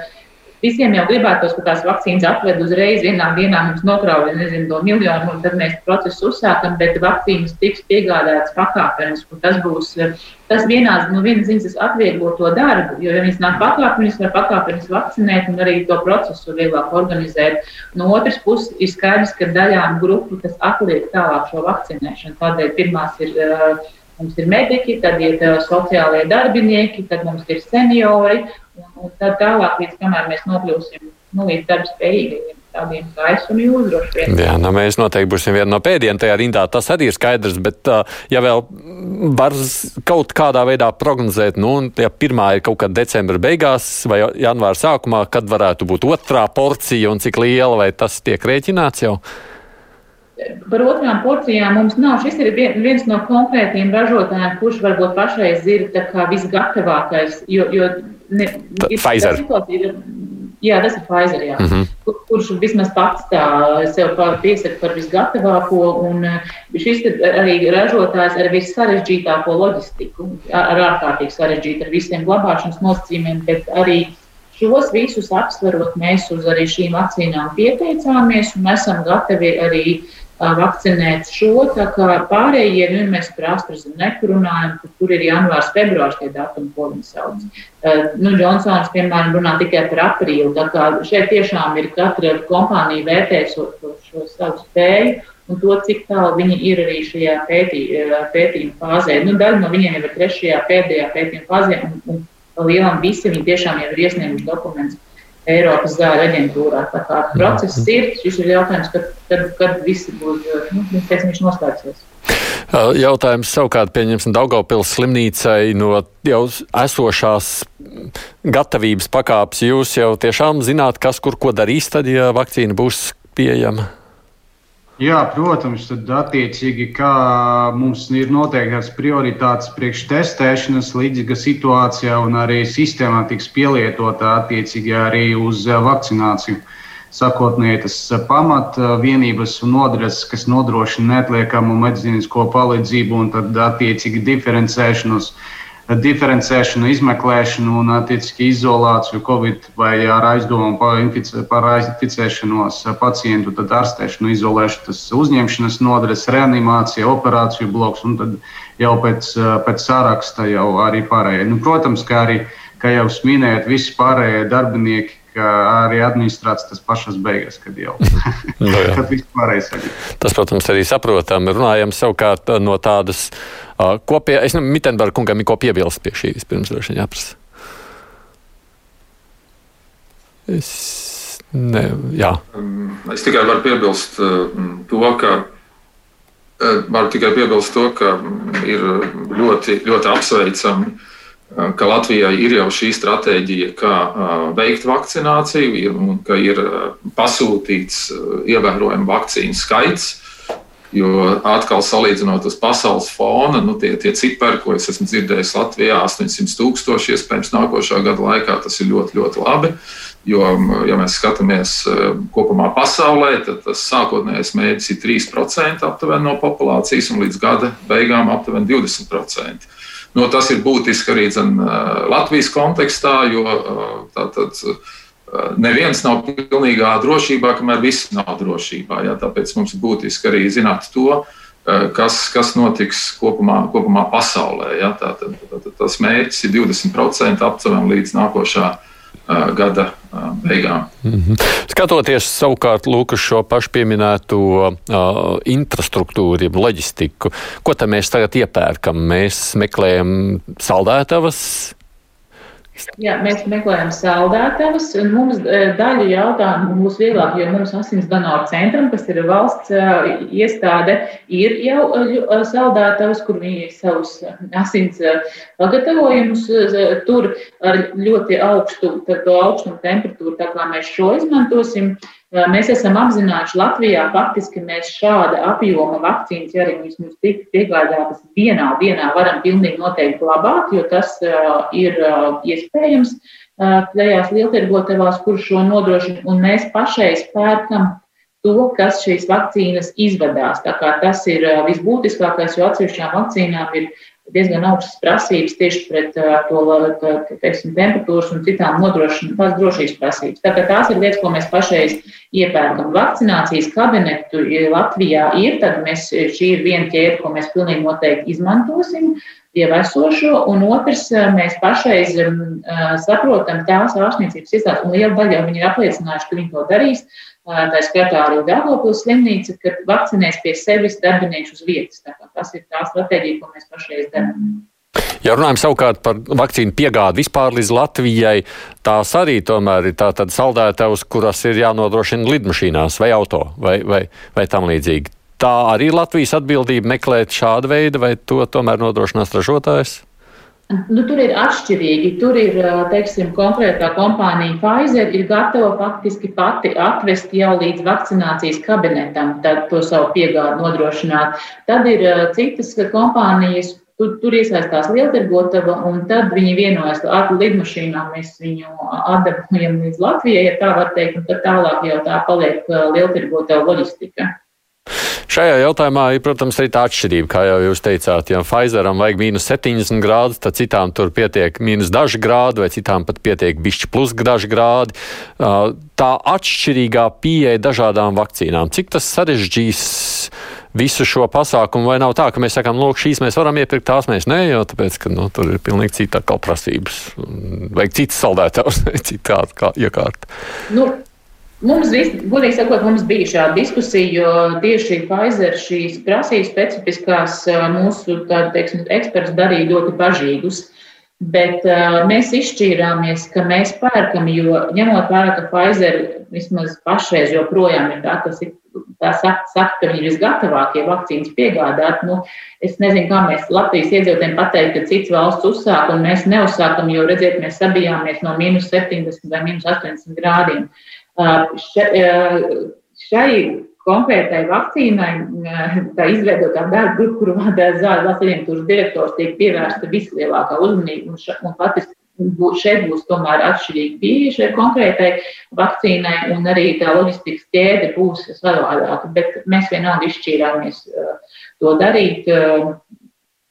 Visiem jau gribētos, ka tās vakcīnas atved uzreiz vienā dienā mums nokrauj, nezinu, to miljonu, un tad mēs procesu uzsākam, bet vakcīnas tiks piegādātas pakāpeniski. Tas būs, tas vienās, no vienas ziņas atvieglo to darbu, jo, ja viņas nāk pakāpeniski, var pakāpeniski vakcinēt un arī to procesu vieglāk organizēt. No otras puses, ir skaidrs, ka daļām grupu tas atliek tālāk šo vakcinēšanu. Tādēļ pirmās ir. Uh, Mums ir mediķi, tad ir uh, sociālie darbinieki, tad mums ir seniori, Un, un tad tālāk, līdz kamēr mēs nokļūsim nu, līdz darbspējīgiem. Tādiem kā es un jūs droši vien. Jā, nu mēs noteikti būsim viena no pēdējiem tajā rindā. Tas arī ir skaidrs, bet ja vēl var kaut kādā veidā prognozēt, nu, ja pirmā ir kaut kad decembra beigās vai janvāra sākumā, kad varētu būt otrā porcija un cik liela, vai tas tiek rēķināts jau? Par otrām porcijām mums nav. Šis ir viens no konkrētiem ražotājiem, kurš varbūt pašreiz ir visgatavākais. Jo, jo ne, Pfizer. Ir, jā, tas ir Pfizer, jā, mm -hmm. Kur, kurš vismaz pats tā sev piesaka par visgatavāko. Un šis arī ražotājs ar vissarežģītāko loģistiku, ar ārkārtīgi sarežģītu, ar visiem glabāšanas nosacījumiem, bet arī šos visus apsverot, mēs uz arī šīm vakcīnām pieteicāmies un esam gatavi arī uh, vakcinēt šo. Tā kā pārējie, nu, mēs par AstraZeneku runājam, kur ir janvārs, februārs tie datumi, ko viņi sauc. Nu, Džonsons, piemēram, runā tikai par aprīli. Tā kā šeit tiešām ir katra kompānija vērtē šo, šo savu spēju un to, cik tālu viņi ir arī šajā pētī, pētījuma fāzē. Nu, daļa no viņiem jau ir trešajā, pēdējā pētījuma fāzē, un, un lielam visi viņi tiešām jau ir iesnieguši dokumentus Eiropas zāļu aģentūrā. Tā kā process mhm. ir, šis ir jautājums, kad, kad, kad visi būs, nu, viņš noslēgsies. Jautājums savukārt pieņemsim Daugavpils slimnīcai no jau esošās gatavības pakāpes. Jūs jau tiešām zināt, kas kur ko darīs tad, ja vakcīna būs pieejama? Jā, protams, tad attiecīgi, kā mums ir noteiktas prioritātes priekš testēšanas līdzīga situācijā, un arī sistēmā tiks pielietota attiecīgi arī uz vakcināciju. Sākotnēji tas pamat vienības un nodaļas, kas nodrošina neatliekamu medicīnisko palīdzību un tad attiecīgi diferencēšanos. Uh, diferencēšanu, izmeklēšanu un, attiecīgi, izolāciju Covid vai ar aizdomu par, infice, par inficēšanos pacientu, tad ārstēšanu, izolēšanu, uzņemšanas nodaļas, reanimācija, operāciju bloks un tad jau pēc, pēc sāraksta jau arī pārējie. Nu, protams, kā arī, kā jau minējāt, visi pārējie darbinieki arī administrācija tas pašas beigas, kad jau no, nu kad viss pārējais ir. Tas, protams, arī saprotam. Runājam savukārt no tādas uh, kopējā, es nezinu, Mitenberga kungam ir ko piebilst pie šīs, pirms droši vien jāprasa. Es, ne, jā. Um, es tikai varu piebilst uh, to, ka uh, varu tikai piebilst to, ka ir ļoti, ļoti apsveicami ka Latvijai ir jau šī stratēģija, kā veikt vakcināciju, un ka ir pasūtīts ievērojams vakcīnu skaits. Jo atkal salīdzinot uz pasaules fona, nu, tie, tie cipari, ko es esmu dzirdējis Latvijā, 800 tūkstoši, iespējams, nākošā gada laikā, tas ir ļoti, ļoti labi. Jo, ja mēs skatāmies kopumā pasaulē, tad tas sākotnējais mērķis ir 3% aptuveni no populācijas, un līdz gada beigām aptuveni 20%. Nu, tas ir būtiski arī dzen, Latvijas kontekstā, jo tātad, neviens nav pilnīgā drošībā, kamēr visi nav drošībā. Jā, tāpēc mums ir būtiski arī zināt to, kas, kas notiks kopumā, kopumā pasaulē. Jā, tātad, tātad, tas mērķis ir 20% aptuveni līdz nākošā gada beigām. Mm -hmm. Skatoties savukārt Lūkas šo pašu pieminēto uh, infrastruktūru, jeb loģistiku, ko tad mēs tagad iepērkam? Mēs meklējam saldētavas, Jā, mēs meklējam saldētavas. Mums daļu jautājumu būs vieglāk, jo mums asins donoru centram, kas ir valsts iestāde, ir jau saldētavas, kur viņi savus asins pagatavojumus tur ar ļoti augstu, augstumu temperatūru, tā kā mēs šo izmantosim. Mēs esam apzināti, Latvijā faktiski mēs šāda apjoma vakcīnas, ja arī viņas mums tika piegādātas vienā dienā, varam pilnīgi noteikti glabāt, jo tas ir iespējams tajās lieltirgotavās, kur šo nodrošina, un mēs pašreiz pērkam to, kas šīs vakcīnas izvadās. Tā kā tas ir visbūtiskākais, jo atsevišķām vakcīnām ir diezgan augstas prasības tieši pret to teiksim, temperatūras un citām nodrošināšanas drošības prasības. Tātad tās ir lietas, ko mēs pašreiz iepērkam. Vakcinācijas kabinetu Latvijā ir, tad mēs, šī ir viena ķēde, ko mēs pilnīgi noteikti izmantosim jau esošo, un otrs, mēs pašreiz saprotam tās ārstniecības iestādes, un liela daļa jau viņi ir apliecinājuši, ka viņi to darīs tā skaitā arī Dārgopils slimnīca, kad vakcinēs pie sevis darbiniekus uz vietas. Tas ir tā stratēģija, ko mēs pašreiz darām. Ja runājam savukārt par vakcīnu piegādi vispār līdz Latvijai, tās arī tomēr ir tādas saldētavas, kuras ir jānodrošina lidmašīnās vai auto vai, vai, vai tam līdzīgi. Tā arī Latvijas atbildība meklēt šādu veidu, vai to tomēr nodrošinās ražotājs? Nu, tur ir atšķirīgi. Tur ir, teiksim, konkrētā kompānija Pfizer ir gatava faktiski pati atvest jau līdz vakcinācijas kabinetam, tad to savu piegādu nodrošināt. Tad ir citas kompānijas, tur, tur iesaistās lieltirgotava, un tad viņi vienojas ar lidmašīnām. Mēs viņu atdabūjam līdz Latvijai, ja tā var teikt, un tad tālāk jau tā paliek lieltirgotava loģistika. Šajā jautājumā ir, protams, arī tā atšķirība, kā jau jūs teicāt. Ja Pfizeram vajag mīnus 70 grādus, tad citām tur pietiek mīnus daži grādi, vai citām pat pietiek bišķi plus daži grādi. Tā atšķirīgā pieeja dažādām vakcīnām, cik tas sarežģīs visu šo pasākumu, vai nav tā, ka mēs sakām, lūk, šīs mēs varam iepirkt, tās mēs nē, jo tāpēc, ka nu, tur ir pilnīgi cita prasības, vajag citas saldētājs, cita iekārta. Nu. Mums, godīgi sakot, mums bija šāda diskusija, jo tieši Pfizer šīs prasības specifiskās mūsu teiksim, eksperts darīja ļoti bažīgus. Bet uh, mēs izšķīrāmies, ka mēs pērkam, jo ņemot vērā, ka Pfizer vismaz pašreiz joprojām ir tā, kas ir tā saka, ka viņi ir visgatavākie vakcīnas piegādāt. Nu, es nezinu, kā mēs Latvijas iedzīvotājiem pateikt, ka cits valsts uzsāk, un mēs neuzsākam, jo, redziet, mēs sabijāmies no minus 70 vai minus 80 grādiem. Uh, Šai konkrētai vakcīnai, tā izveidotā darba grupa, kuru vadīja Zāles aģentūras direktors, tiek pievērsta vislielākā uzmanība. Un, un patiesībā šeit būs tomēr atšķirīga pieeja šai konkrētai vakcīnai, un arī tā loģistikas ķēde būs savādāka. Bet mēs vienalga izšķīrāmies to darīt.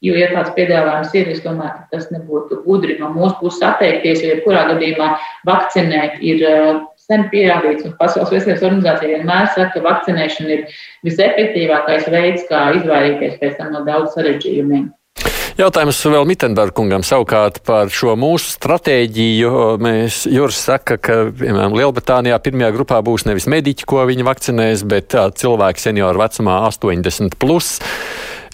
Jo, ja tāds piedāvājums ir, es domāju, ka tas nebūtu gudri no mūsu puses atteikties, jo jebkurā gadījumā vakcinēt ir sen pierādīts, un Pasaules veselības organizācija vienmēr saka, ka vakcinēšana ir visefektīvākais veids, kā izvairīties pēc tam no daudz sarežģījumiem. Jautājums vēl Mitenberga kungam savukārt par šo mūsu stratēģiju. Mēs, Juris saka, ka, piemēram, Lielbritānijā pirmajā grupā būs nevis mediķi, ko viņi vakcinēs, bet cilvēki senioru vecumā 80. Plus.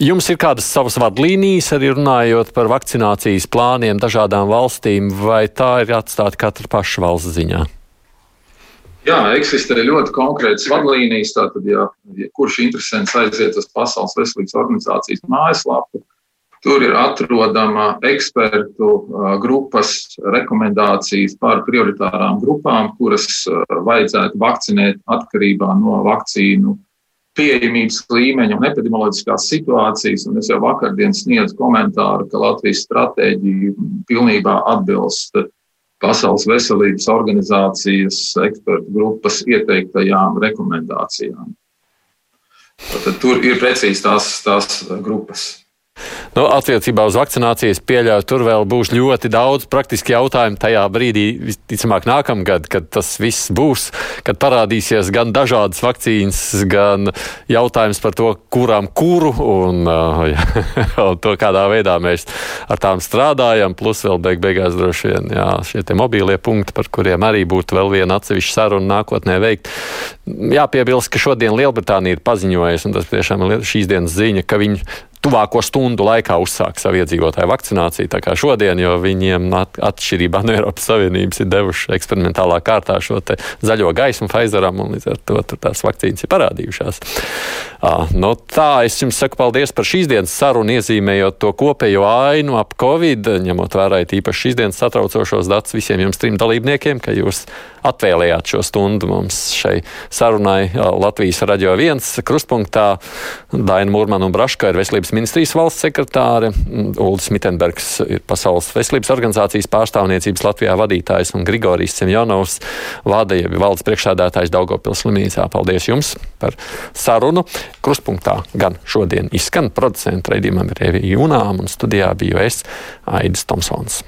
Jums ir kādas savas vadlīnijas, arī runājot par vakcinācijas plāniem dažādām valstīm, vai tā ir atstāta katra paša valsts ziņā? Jā, eksistē ļoti konkrētas vadlīnijas. Tātad, ja, ja kurš interesants aiziet uz Pasaules veselības organizācijas mājaslapu, tur ir atrodama ekspertu grupas rekomendācijas par prioritārām grupām, kuras vajadzētu vakcinēt atkarībā no vakcīnu pieejamības līmeņa un epidemioloģiskās situācijas. Un es jau vakardien sniedzu komentāru, ka Latvijas stratēģija pilnībā atbilst Pasaules veselības organizācijas ekspertu grupas ieteiktajām rekomendācijām. Tad tur ir precīzi tās, tās grupas. Nu, attiecībā uz vakcinācijas pieļauju, tur vēl būs ļoti daudz praktiski jautājumu tajā brīdī, visticamāk, nākamgad, kad tas viss būs, kad parādīsies gan dažādas vakcīnas, gan jautājums par to, kuram kuru un, uh, un to, kādā veidā mēs ar tām strādājam, plus vēl beig beigās droši vien jā, šie mobīlie punkti, par kuriem arī būtu vēl viena atsevišķa saruna nākotnē veikt. Jāpiebilst, ka šodien Lielbritānija ir paziņojusi, un tas tiešām ir šīs dienas ziņa, ka viņi tuvāko stundu laikā uzsākt savu iedzīvotāju vakcināciju. Tā kā šodien, jo viņiem atšķirībā no Eiropas Savienības ir devuši eksperimentālā kārtā šo zaļo gaismu Pfizeram, un līdz ar to tās vakcīnas ir parādījušās. Uh, no tā es jums saku paldies par šīs dienas sarunu, iezīmējot to kopējo ainu ap Covid, ņemot vērā īpaši šīs dienas satraucošos datus visiem jums trim dalībniekiem, ka jūs atvēlējāt šo stundu mums šai sarunai Latvijas radio viens krustpunktā. Daina Mūrmana un Braška ir veselības ministrijas valsts sekretāre, Uldis Mitenbergs ir Pasaules veselības organizācijas pārstāvniecības Latvijā vadītājs un Grigorijs Semjonovs jeb valdes priekšsādātājs Daugopils slimnīcā. Paldies jums par sarunu. Krustpunktā gan šodien izskan producenta raidījumam ir Evija Junām un studijā biju es Aidis Tomsons.